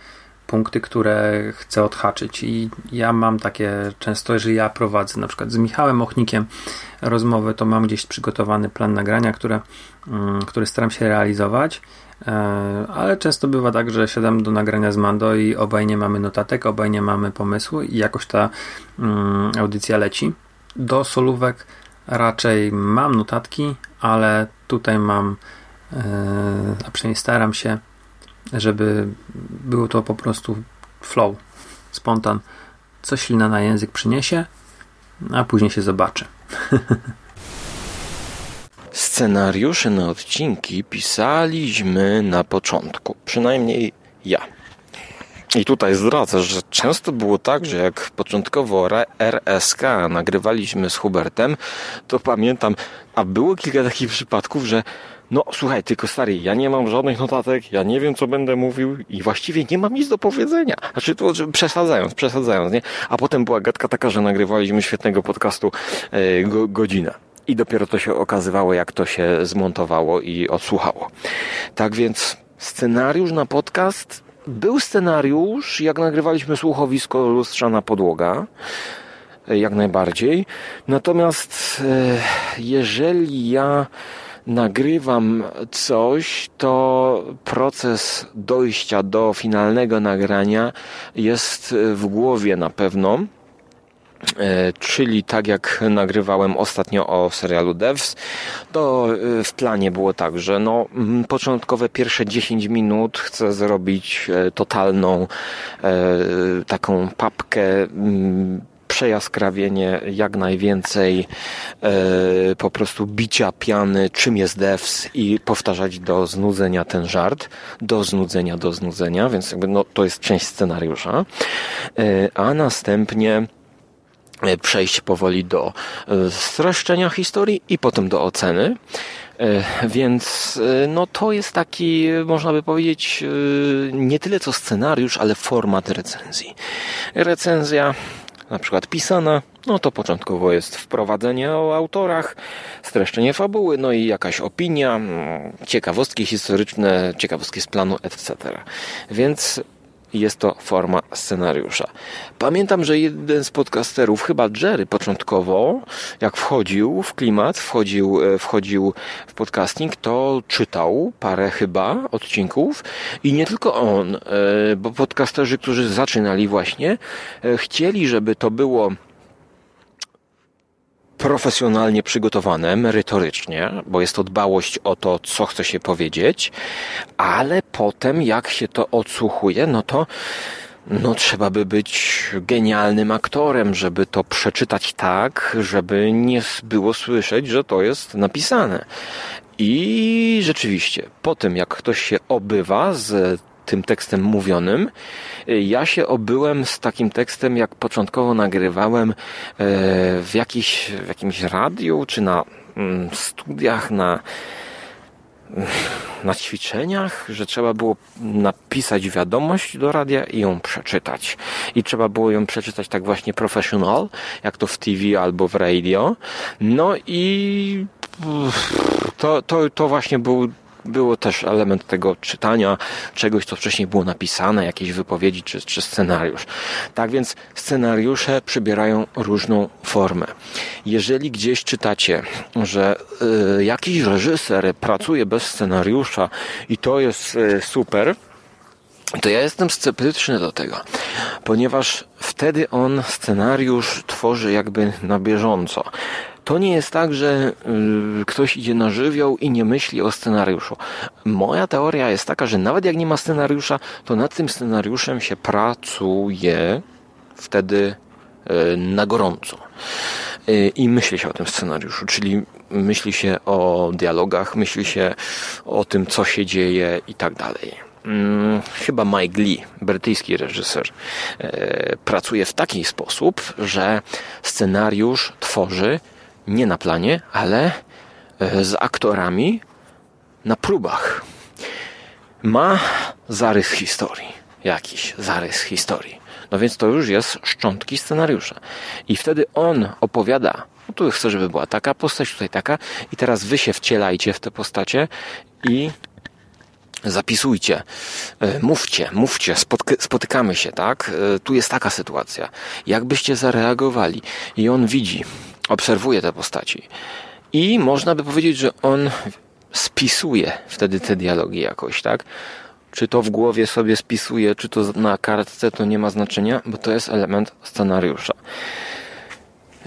punkty, które chcę odhaczyć. I ja mam takie często, jeżeli ja prowadzę na przykład z Michałem Ochnikiem rozmowy, to mam gdzieś przygotowany plan nagrania, które, mm, który staram się realizować. E, ale często bywa tak, że siadam do nagrania z Mando i obaj nie mamy notatek, obaj nie mamy pomysłu i jakoś ta mm, audycja leci. Do solówek raczej mam notatki, ale tutaj mam, e, a przynajmniej staram się żeby było to po prostu flow, spontan. Co ślina na język przyniesie, a później się zobaczy. (laughs) Scenariusze na odcinki pisaliśmy na początku, przynajmniej ja. I tutaj zdradzę, że często było tak, że jak początkowo RSK nagrywaliśmy z Hubertem, to pamiętam, a było kilka takich przypadków, że no słuchaj, tylko stary, ja nie mam żadnych notatek, ja nie wiem, co będę mówił i właściwie nie mam nic do powiedzenia. Znaczy, to przesadzając, przesadzając, nie? A potem była gadka taka, że nagrywaliśmy świetnego podcastu e, go, godzinę. I dopiero to się okazywało, jak to się zmontowało i odsłuchało. Tak więc scenariusz na podcast był scenariusz, jak nagrywaliśmy słuchowisko Lustrzana Podłoga e, jak najbardziej. Natomiast e, jeżeli ja nagrywam coś, to proces dojścia do finalnego nagrania jest w głowie na pewno. E, czyli tak jak nagrywałem ostatnio o serialu Devs, to e, w planie było tak, że no, początkowe pierwsze 10 minut chcę zrobić e, totalną taką papkę przejaskrawienie, jak najwięcej e, po prostu bicia piany, czym jest devs i powtarzać do znudzenia ten żart, do znudzenia, do znudzenia, więc jakby no, to jest część scenariusza. E, a następnie e, przejść powoli do streszczenia historii i potem do oceny. Więc no to jest taki, można by powiedzieć, nie tyle co scenariusz, ale format recenzji. Recenzja na przykład pisana, no to początkowo jest wprowadzenie o autorach, streszczenie fabuły, no i jakaś opinia, mm, ciekawostki historyczne, ciekawostki z planu, etc. Więc jest to forma scenariusza. Pamiętam, że jeden z podcasterów, chyba Jerry początkowo, jak wchodził w klimat, wchodził, e, wchodził w podcasting, to czytał parę chyba odcinków i nie tylko on, e, bo podcasterzy, którzy zaczynali właśnie, e, chcieli, żeby to było profesjonalnie przygotowane, merytorycznie, bo jest to dbałość o to, co chce się powiedzieć, ale potem jak się to odsłuchuje, no to no trzeba by być genialnym aktorem, żeby to przeczytać tak, żeby nie było słyszeć, że to jest napisane. I rzeczywiście, po tym jak ktoś się obywa z tym tekstem mówionym. Ja się obyłem z takim tekstem, jak początkowo nagrywałem e, w, jakiś, w jakimś radiu, czy na mm, studiach, na na ćwiczeniach, że trzeba było napisać wiadomość do radia i ją przeczytać. I trzeba było ją przeczytać tak właśnie professional, jak to w TV albo w radio. No i to, to, to właśnie był było też element tego czytania czegoś, co wcześniej było napisane, jakiejś wypowiedzi czy, czy scenariusz. Tak więc scenariusze przybierają różną formę. Jeżeli gdzieś czytacie, że y, jakiś reżyser pracuje bez scenariusza i to jest y, super, to ja jestem sceptyczny do tego, ponieważ wtedy on scenariusz tworzy jakby na bieżąco. To nie jest tak, że y, ktoś idzie na żywioł i nie myśli o scenariuszu. Moja teoria jest taka, że nawet jak nie ma scenariusza, to nad tym scenariuszem się pracuje wtedy y, na gorąco. Y, I myśli się o tym scenariuszu, czyli myśli się o dialogach, myśli się o tym, co się dzieje i tak dalej. Mm, chyba Mike Lee, brytyjski reżyser, pracuje w taki sposób, że scenariusz tworzy nie na planie, ale e, z aktorami na próbach. Ma zarys historii, jakiś zarys historii. No więc to już jest szczątki scenariusza. I wtedy on opowiada, no tu chcę, żeby była taka postać, tutaj taka, i teraz wy się wcielajcie w te postacie i zapisujcie, e, mówcie, mówcie, spotykamy się, tak? E, tu jest taka sytuacja. Jak byście zareagowali? I on widzi, obserwuje te postaci. I można by powiedzieć, że on spisuje wtedy te dialogi jakoś, tak? Czy to w głowie sobie spisuje, czy to na kartce, to nie ma znaczenia, bo to jest element scenariusza.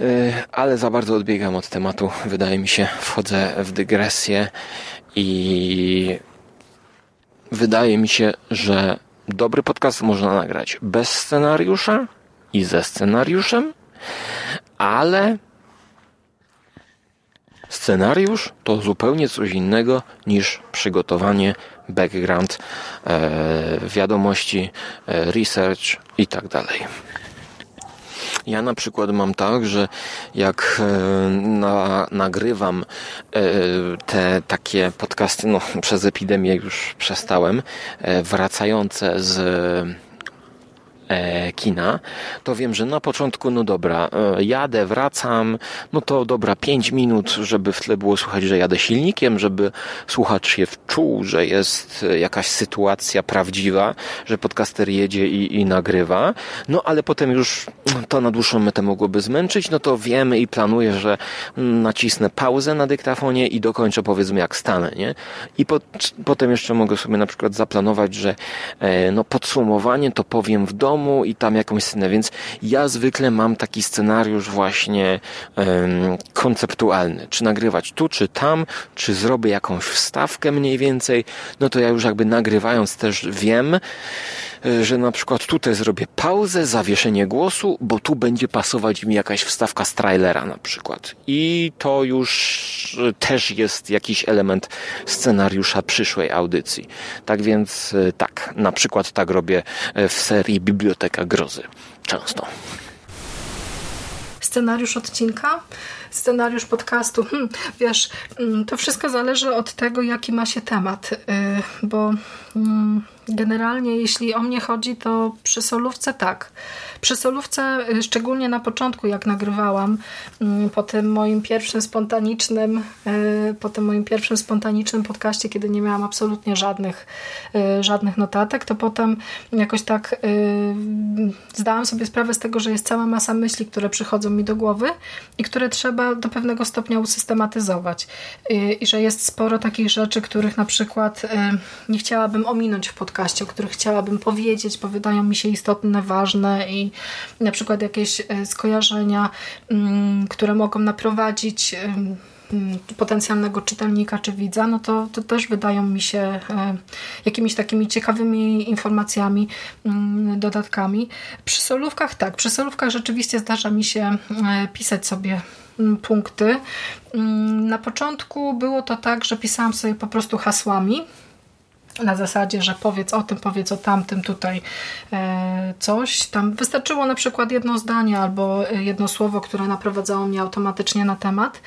Y, ale za bardzo odbiegam od tematu. Wydaje mi się, wchodzę w dygresję i wydaje mi się, że dobry podcast można nagrać bez scenariusza i ze scenariuszem, ale Scenariusz to zupełnie coś innego niż przygotowanie, background, e, wiadomości, e, research i tak dalej. Ja na przykład mam tak, że jak e, na, nagrywam te takie podcasty, no (laughs) przez epidemię już przestałem, wracające z kina, to wiem, że na początku, no dobra, e, jadę, wracam, no to dobra, 5 minut, żeby w tle było słychać, że jadę silnikiem, żeby słuchacz się wczuł, że jest jakaś sytuacja prawdziwa, że podcaster jedzie i, i nagrywa, no ale potem już to na dłuższą metę mogłoby zmęczyć, no to wiemy i planuję, że nacisnę pauzę na dyktafonie i dokończę powiedzmy jak stanę, nie? I po, potem jeszcze mogę sobie na przykład zaplanować, że e, no podsumowanie to powiem w domu, domu i tam jakąś scenę, więc ja zwykle mam taki scenariusz właśnie um, konceptualny, czy nagrywać tu, czy tam, czy zrobię jakąś wstawkę mniej więcej, no to ja już jakby nagrywając też wiem, że na przykład tutaj zrobię pauzę, zawieszenie głosu, bo tu będzie pasować mi jakaś wstawka z trailera na przykład. I to już e, też jest jakiś element scenariusza przyszłej audycji. Tak więc e, tak, na przykład tak robię w serii biblioteka grozy. Często. Scenariusz odcinka, scenariusz podcastu. Hm, wiesz, mm, to wszystko zależy od tego, jaki ma się temat, y, bo mm, generalnie jeśli o mnie chodzi, to przy solówce tak. Przy solówce, y, szczególnie na początku, jak nagrywałam, mm, po tym moim pierwszym spontanicznym, y, po tym moim pierwszym spontanicznym podcaście, kiedy nie miałam absolutnie żadnych, y, żadnych notatek, to potem jakoś tak zdałam sobie sprawę z tego, że jest cała masa myśli, które przychodzą mi do głowy i które trzeba do pewnego stopnia usystematyzować. I że jest sporo takich rzeczy, których na przykład nie chciałabym ominąć w podcaście, o których chciałabym powiedzieć, bo wydają mi się istotne, ważne i na przykład jakieś e, skojarzenia, mm, które mogą naprowadzić mm, potencjalnego czytelnika czy widza, no to, to też wydają mi się e, jakimiś takimi ciekawymi informacjami, mm, dodatkami. Przy solówkach tak, przy solówkach rzeczywiście zdarza mi się e, pisać sobie punkty. Na początku było to tak, że pisałam sobie po prostu hasłami, na zasadzie, że powiedz o tym, powiedz o tamtym tutaj e, coś. Tam wystarczyło na przykład jedno zdanie albo jedno słowo, które naprowadzało mnie automatycznie na temat.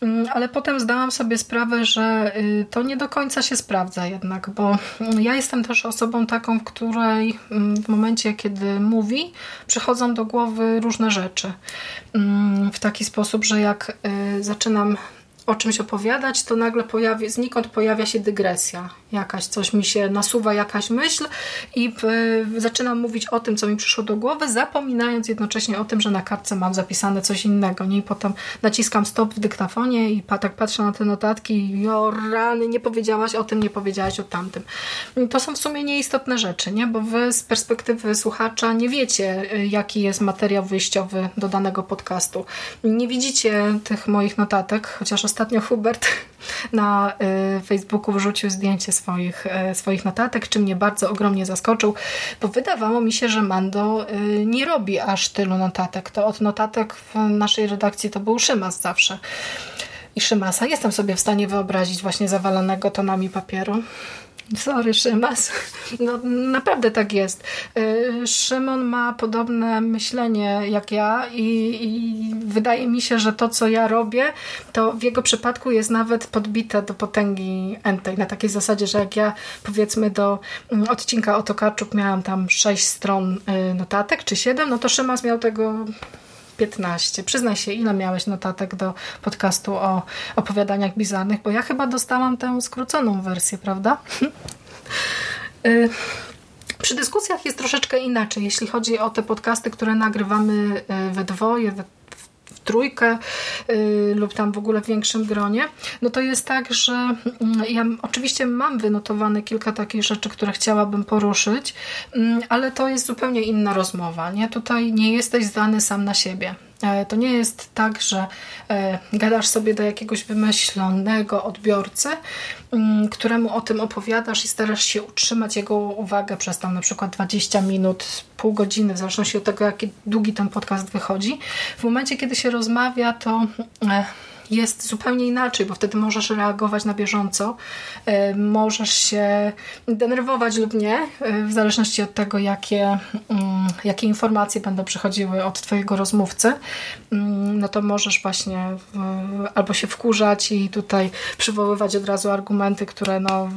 Mm, ale potem zdałam sobie sprawę, że y, to nie do końca się sprawdza jednak, bo ja jestem też osobą taką, w której mm, w momencie, kiedy mówi, przychodzą do głowy różne rzeczy. Mm, w taki sposób, że jak y, zaczynam o czymś opowiadać, to nagle pojawi, znikąd pojawia się dygresja. Jakaś, coś mi się nasuwa, jakaś myśl i y, zaczynam mówić o tym, co mi przyszło do głowy, zapominając jednocześnie o tym, że na kartce mam zapisane coś innego. Nie? I potem naciskam stop w dyktafonie i tak patrzę na te notatki i o rany, nie powiedziałaś o tym, nie powiedziałaś o tamtym. To są w sumie nieistotne rzeczy, nie? bo wy z perspektywy słuchacza nie wiecie, y, jaki jest materiał wyjściowy do danego podcastu. Nie widzicie tych moich notatek, chociaż Hubert (laughs) na y, Facebooku wrzucił zdjęcie swoich, y, swoich notatek, czym mnie bardzo ogromnie zaskoczył, bo wydawało mi się, że Mando y, nie robi aż tylu notatek. To od notatek w naszej redakcji to był Szymas zawsze. I Szymasa jestem sobie w stanie wyobrazić właśnie zawalonego tonami papieru. Sorry, Szymas. No, naprawdę tak jest. Y, Szymon ma podobne myślenie jak ja i, i, wydaje mi się, że to, co ja robię, to w jego przypadku jest nawet podbite do potęgi entej. Na takiej zasadzie, że jak ja powiedzmy do mm, odcinka o Tokarczuk miałam tam sześć stron y, notatek, czy siedem, no to Szymas miał tego 15. Przyznaj się, ile miałeś notatek do podcastu o opowiadaniach bizarnych, bo ja chyba dostałam tę skróconą wersję, prawda? (laughs) Y, przy dyskusjach jest troszeczkę inaczej, jeśli chodzi o te podcasty, które nagrywamy y, we dwoje, we trójkę y, lub tam w ogóle w większym gronie, no to jest tak, że mm, ja oczywiście mam wynotowane kilka takich rzeczy, które chciałabym poruszyć, mm, ale to jest zupełnie inna rozmowa. Nie? Tutaj nie jesteś zdany sam na siebie. E, to nie jest tak, że e, gadasz sobie do jakiegoś wymyślonego odbiorcy, któremu o tym opowiadasz i starasz się utrzymać jego uwagę przez tam na przykład 20 minut, pół godziny, w zależności od tego, jaki długi ten podcast wychodzi. W momencie, kiedy się rozmawia, to e, jest zupełnie inaczej, bo wtedy możesz reagować na bieżąco, e, możesz się denerwować lub nie, e, w zależności od tego, jakie, mm, jakie informacje będą przychodziły od Twojego rozmówcy, mm, no to możesz właśnie albo się wkurzać i tutaj przywoływać od razu argumenty, które no,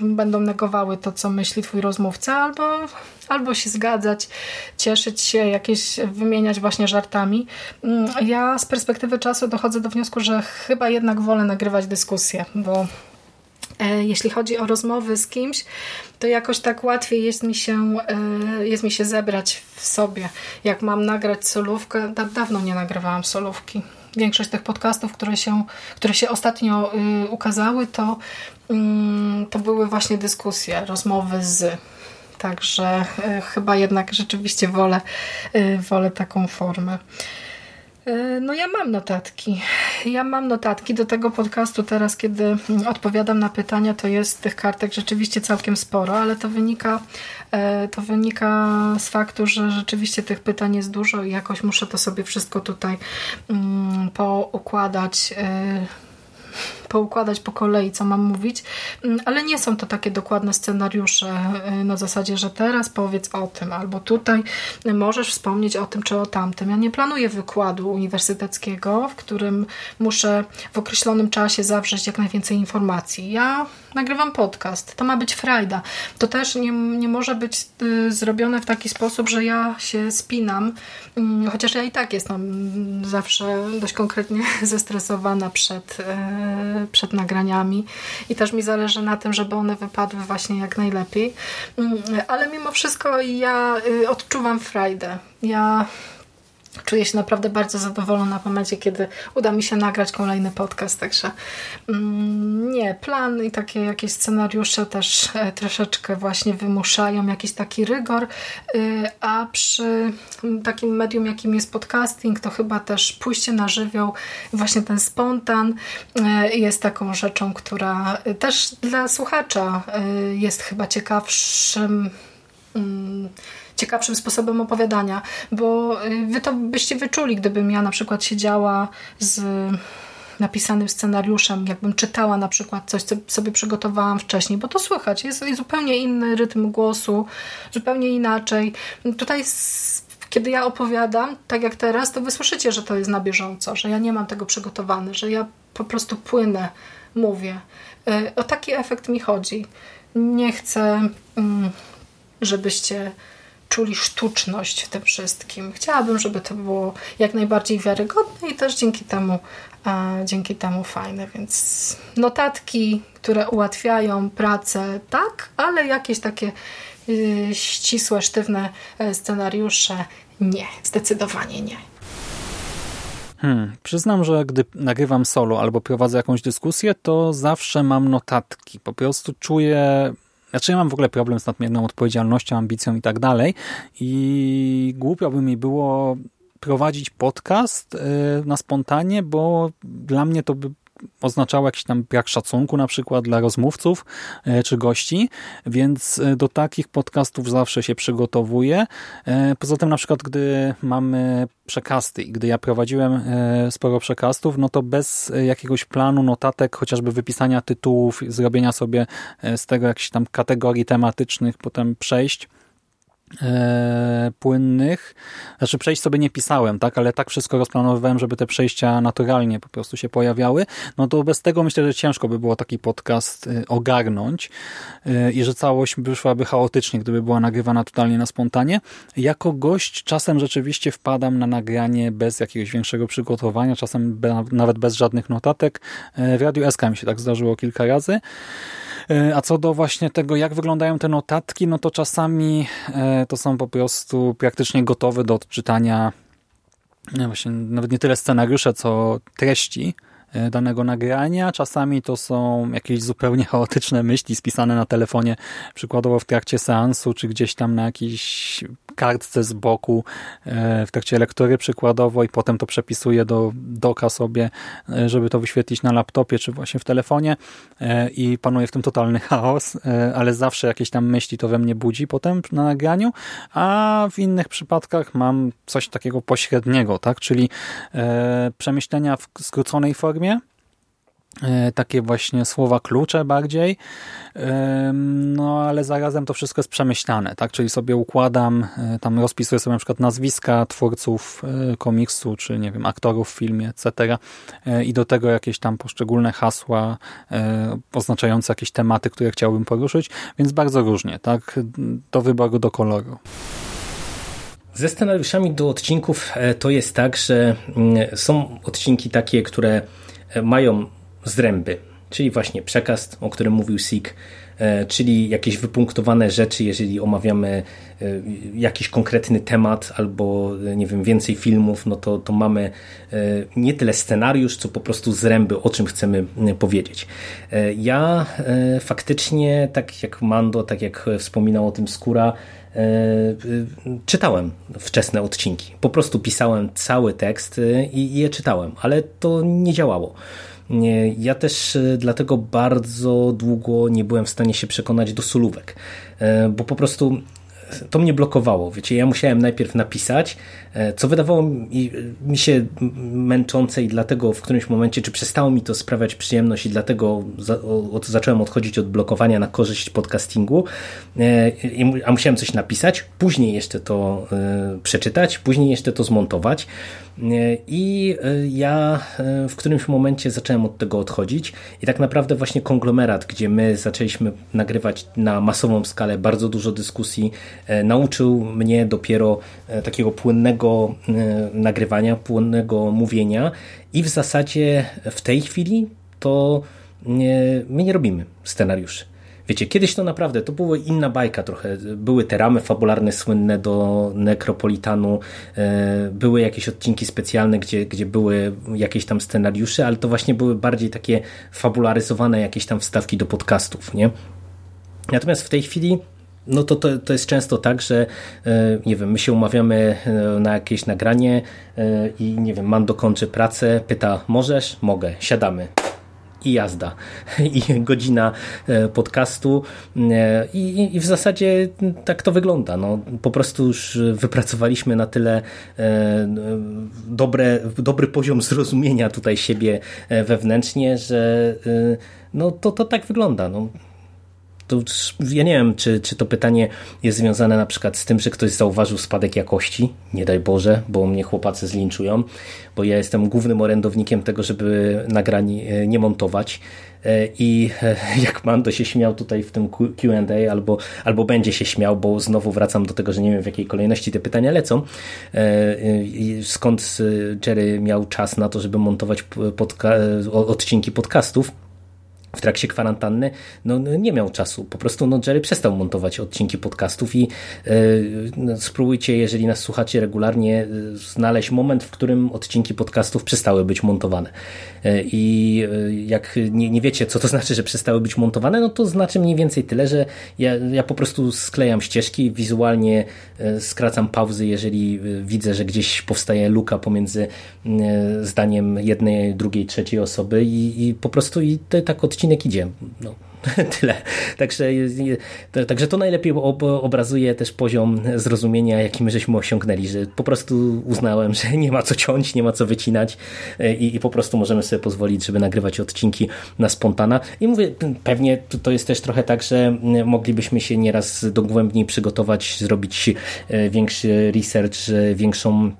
będą negowały to, co myśli Twój rozmówca, albo albo się zgadzać, cieszyć się, jakieś wymieniać właśnie żartami. Mm, ja z perspektywy czasu dochodzę do wniosku, że chyba jednak wolę nagrywać dyskusje, bo e, jeśli chodzi o rozmowy z kimś, to jakoś tak łatwiej jest mi się, e, jest mi się zebrać w sobie. Jak mam nagrać solówkę, da, dawno nie nagrywałam solówki. Większość tych podcastów, które się, które się ostatnio y, ukazały, to, mm, to były właśnie dyskusje, rozmowy z Także e, chyba jednak rzeczywiście wolę, e, wolę taką formę. E, no ja mam notatki. Ja mam notatki do tego podcastu teraz, kiedy odpowiadam na pytania, to jest tych kartek rzeczywiście całkiem sporo, ale to wynika, to wynika z faktu, że rzeczywiście tych pytań jest dużo i jakoś muszę to sobie wszystko tutaj mm, poukładać poukładać po kolei, co mam mówić, mm, ale nie są to takie dokładne scenariusze y, na zasadzie, że teraz powiedz o tym, albo tutaj możesz wspomnieć o tym czy o tamtym. Ja nie planuję wykładu uniwersyteckiego, w którym muszę w określonym czasie zawrzeć jak najwięcej informacji. Ja nagrywam podcast, to ma być frajda. To też nie, nie może być y, zrobione w taki sposób, że ja się spinam, y, chociaż ja i tak jestem zawsze dość konkretnie (laughs) zestresowana przed, y, przed nagraniami i też mi zależy na tym, żeby one wypadły właśnie jak najlepiej. Mm, ale mimo wszystko ja y, odczuwam frajdę. Ja czuję się naprawdę bardzo zadowolona w momencie, kiedy uda mi się nagrać kolejny podcast, także mm, nie, plan i takie jakieś scenariusze też e, troszeczkę właśnie wymuszają jakiś taki rygor, y, a przy takim medium, jakim jest podcasting, to chyba też pójście na żywioł, właśnie ten spontan e, jest taką rzeczą, która też dla słuchacza e, jest chyba ciekawszym mm, ciekawszym sposobem opowiadania, bo y, wy to byście wyczuli, gdybym ja na przykład siedziała z napisanym scenariuszem, jakbym czytała na przykład coś, co sobie przygotowałam wcześniej, bo to słychać, jest, zupełnie inny rytm głosu, zupełnie inaczej. Tutaj kiedy ja opowiadam, tak jak teraz, to wy słyszycie, że to jest na bieżąco, że ja nie mam tego przygotowane, że ja po prostu płynę, mówię. E, o taki efekt mi chodzi. Nie chcę, mm, żebyście czuli sztuczność w tym wszystkim. Chciałabym, żeby to było jak najbardziej wiarygodne i też dzięki temu, dzięki temu fajne. Więc notatki, które ułatwiają pracę, tak, ale jakieś takie y, ścisłe, sztywne e, scenariusze nie, zdecydowanie nie. Hmm, przyznam, że gdy nagrywam solo albo prowadzę jakąś dyskusję, to zawsze mam notatki. Po prostu czuję znaczy ja mam w ogóle problem z nadmierną odpowiedzialnością, ambicją i tak dalej. I głupio by mi było prowadzić podcast y, na spontanie, bo dla mnie to by oznaczało jakiś tam brak szacunku na przykład dla rozmówców e, czy gości, więc e, do takich podcastów zawsze się przygotowuję. E, poza tym na przykład, gdy mamy przekasty i gdy ja prowadziłem sporo przekastów, no to bez jakiegoś planu, notatek, chociażby wypisania tytułów, zrobienia sobie z tego jakichś tam kategorii tematycznych, potem przejść, płynnych. Znaczy przejść sobie nie pisałem, tak, ale tak wszystko rozplanowywałem, żeby te przejścia naturalnie po prostu się pojawiały. No to bez tego myślę, że ciężko by było taki podcast y, ogarnąć y, i że całość wyszłaby chaotycznie, gdyby była nagrywana totalnie na spontanie. Jako gość czasem rzeczywiście wpadam na nagranie bez jakiegoś większego przygotowania, czasem nawet bez żadnych notatek. E, w Radiu SK mi się tak zdarzyło kilka razy. E, a co do właśnie tego, jak wyglądają te notatki, no to czasami e, to są po prostu praktycznie gotowe do odczytania e, właśnie nawet nie tyle scenariusze, co treści danego nagrania. Czasami to są jakieś zupełnie (laughs) chaotyczne myśli spisane na telefonie, przykładowo w trakcie seansu, czy gdzieś tam na jakiejś kartce z boku e, w trakcie lektury przykładowo i potem to przepisuję do doka sobie, e, żeby to wyświetlić na laptopie, czy właśnie w telefonie i panuje w tym totalny chaos, ale zawsze jakieś tam myśli to we mnie budzi potem na nagraniu, a w innych przypadkach mam coś takiego pośredniego, tak, czyli przemyślenia w skróconej formie. E, takie właśnie słowa klucze bardziej. No ale zarazem to wszystko jest przemyślane, tak? Czyli sobie układam, e, tam rozpisuję sobie na przykład nazwiska twórców e, komiksu, czy nie wiem, aktorów w filmie, etc. I do tego jakieś tam poszczególne hasła oznaczające jakieś tematy, które chciałbym poruszyć, więc bardzo różnie, tak? Do wyboru, do koloru. Ze scenariuszami do odcinków to jest tak, że mm, są odcinki takie, które mają zręby, czyli właśnie przekaz, o którym mówił Sik, e, czyli jakieś wypunktowane rzeczy, jeżeli omawiamy e, jakiś konkretny temat albo, e, nie wiem, więcej filmów, no to, to mamy nie tyle scenariusz, co po prostu zręby, o czym chcemy powiedzieć. Ja faktycznie, tak jak Mando, tak jak wspominał o tym Skóra, czytałem wczesne odcinki. Po prostu pisałem cały tekst i je czytałem, ale to nie działało. Ja też e, dlatego bardzo długo nie byłem w stanie się przekonać do solówek, e, bo po prostu to mnie blokowało. Wiecie, ja musiałem najpierw napisać, e, co wydawało mi się męczące i dlatego w którymś momencie, czy przestało mi to sprawiać przyjemność i dlatego zacząłem odchodzić od blokowania na korzyść podcastingu, a musiałem coś napisać, później jeszcze to przeczytać, później jeszcze to zmontować. I e, ja e, w którymś momencie zacząłem od tego odchodzić i tak naprawdę właśnie konglomerat, gdzie my zaczęliśmy nagrywać na masową skalę bardzo dużo dyskusji, e, nauczył mnie dopiero takiego płynnego nagrywania, płynnego mówienia i w zasadzie w tej chwili to my nie robimy scenariuszy. Wiecie, kiedyś to naprawdę, to była inna bajka trochę. Były te ramy fabularne słynne do Necropolitanu, e, były jakieś odcinki specjalne, gdzie, gdzie były jakieś tam scenariusze, ale to właśnie były bardziej takie fabularyzowane jakieś tam wstawki do podcastów, nie? Natomiast w tej chwili no to, to, to jest często tak, że e, nie wiem, my się umawiamy e, na jakieś nagranie i nie wiem, man dokończy pracę, pyta, możesz? Mogę, siadamy i jazda. (laughs) I godzina e, podcastu e, i, i w zasadzie tak to wygląda. No, po prostu już wypracowaliśmy na tyle e, dobre, dobry poziom zrozumienia tutaj siebie wewnętrznie, że no, to, to tak wygląda. No, to ja nie wiem, czy, czy to pytanie jest związane na przykład z tym, że ktoś zauważył spadek jakości, nie daj Boże, bo mnie chłopacy zlinczują, bo ja jestem głównym orędownikiem tego, żeby nagrań e, nie montować. E, i e, (laughs) jak Mando się śmiał tutaj w tym Q&A albo, albo będzie się śmiał, bo znowu wracam do tego, że nie wiem w jakiej kolejności te pytania lecą, skąd Jerry miał czas na to, żeby montować podca odcinki podcastów, w trakcie kwarantanny no, no, nie miał czasu. Po prostu no, Jerry przestał montować odcinki podcastów i yy, spróbujcie, jeżeli nas słuchacie regularnie, yy, znaleźć moment, w którym odcinki podcastów przestały być montowane. Yy, I jak nie, nie wiecie, co to (laughs) znaczy, że przestały być montowane, no to znaczy mniej więcej tyle, że ja, ja po prostu sklejam ścieżki, wizualnie skracam pauzy, jeżeli widzę, że gdzieś powstaje luka pomiędzy zdaniem jednej, drugiej, trzeciej osoby i, i po prostu i to tak odcinek odcinek idzie. No, (laughs) tyle. Także, także to najlepiej obrazuje też poziom zrozumienia, jaki my żeśmy osiągnęli, że po prostu uznałem, że nie ma co ciąć, nie ma co wycinać e, i, i po prostu możemy sobie pozwolić, żeby nagrywać odcinki na spontana. I mówię, pewnie to jest też trochę tak, że moglibyśmy się nieraz dogłębniej przygotować, zrobić e, większy research, większą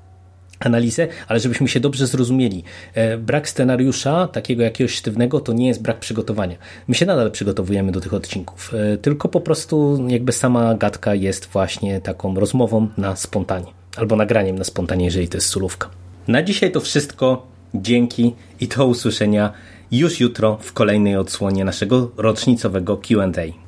analizę, ale żebyśmy się dobrze zrozumieli. E, brak scenariusza, takiego jakiegoś sztywnego, to nie jest brak przygotowania. My się nadal przygotowujemy do tych odcinków, e, tylko po prostu jakby sama gadka jest właśnie taką rozmową na spontanie, albo nagraniem na spontanie, jeżeli to jest solówka. Na dzisiaj to wszystko. Dzięki i do usłyszenia już jutro w kolejnej odsłonie naszego rocznicowego Q&A.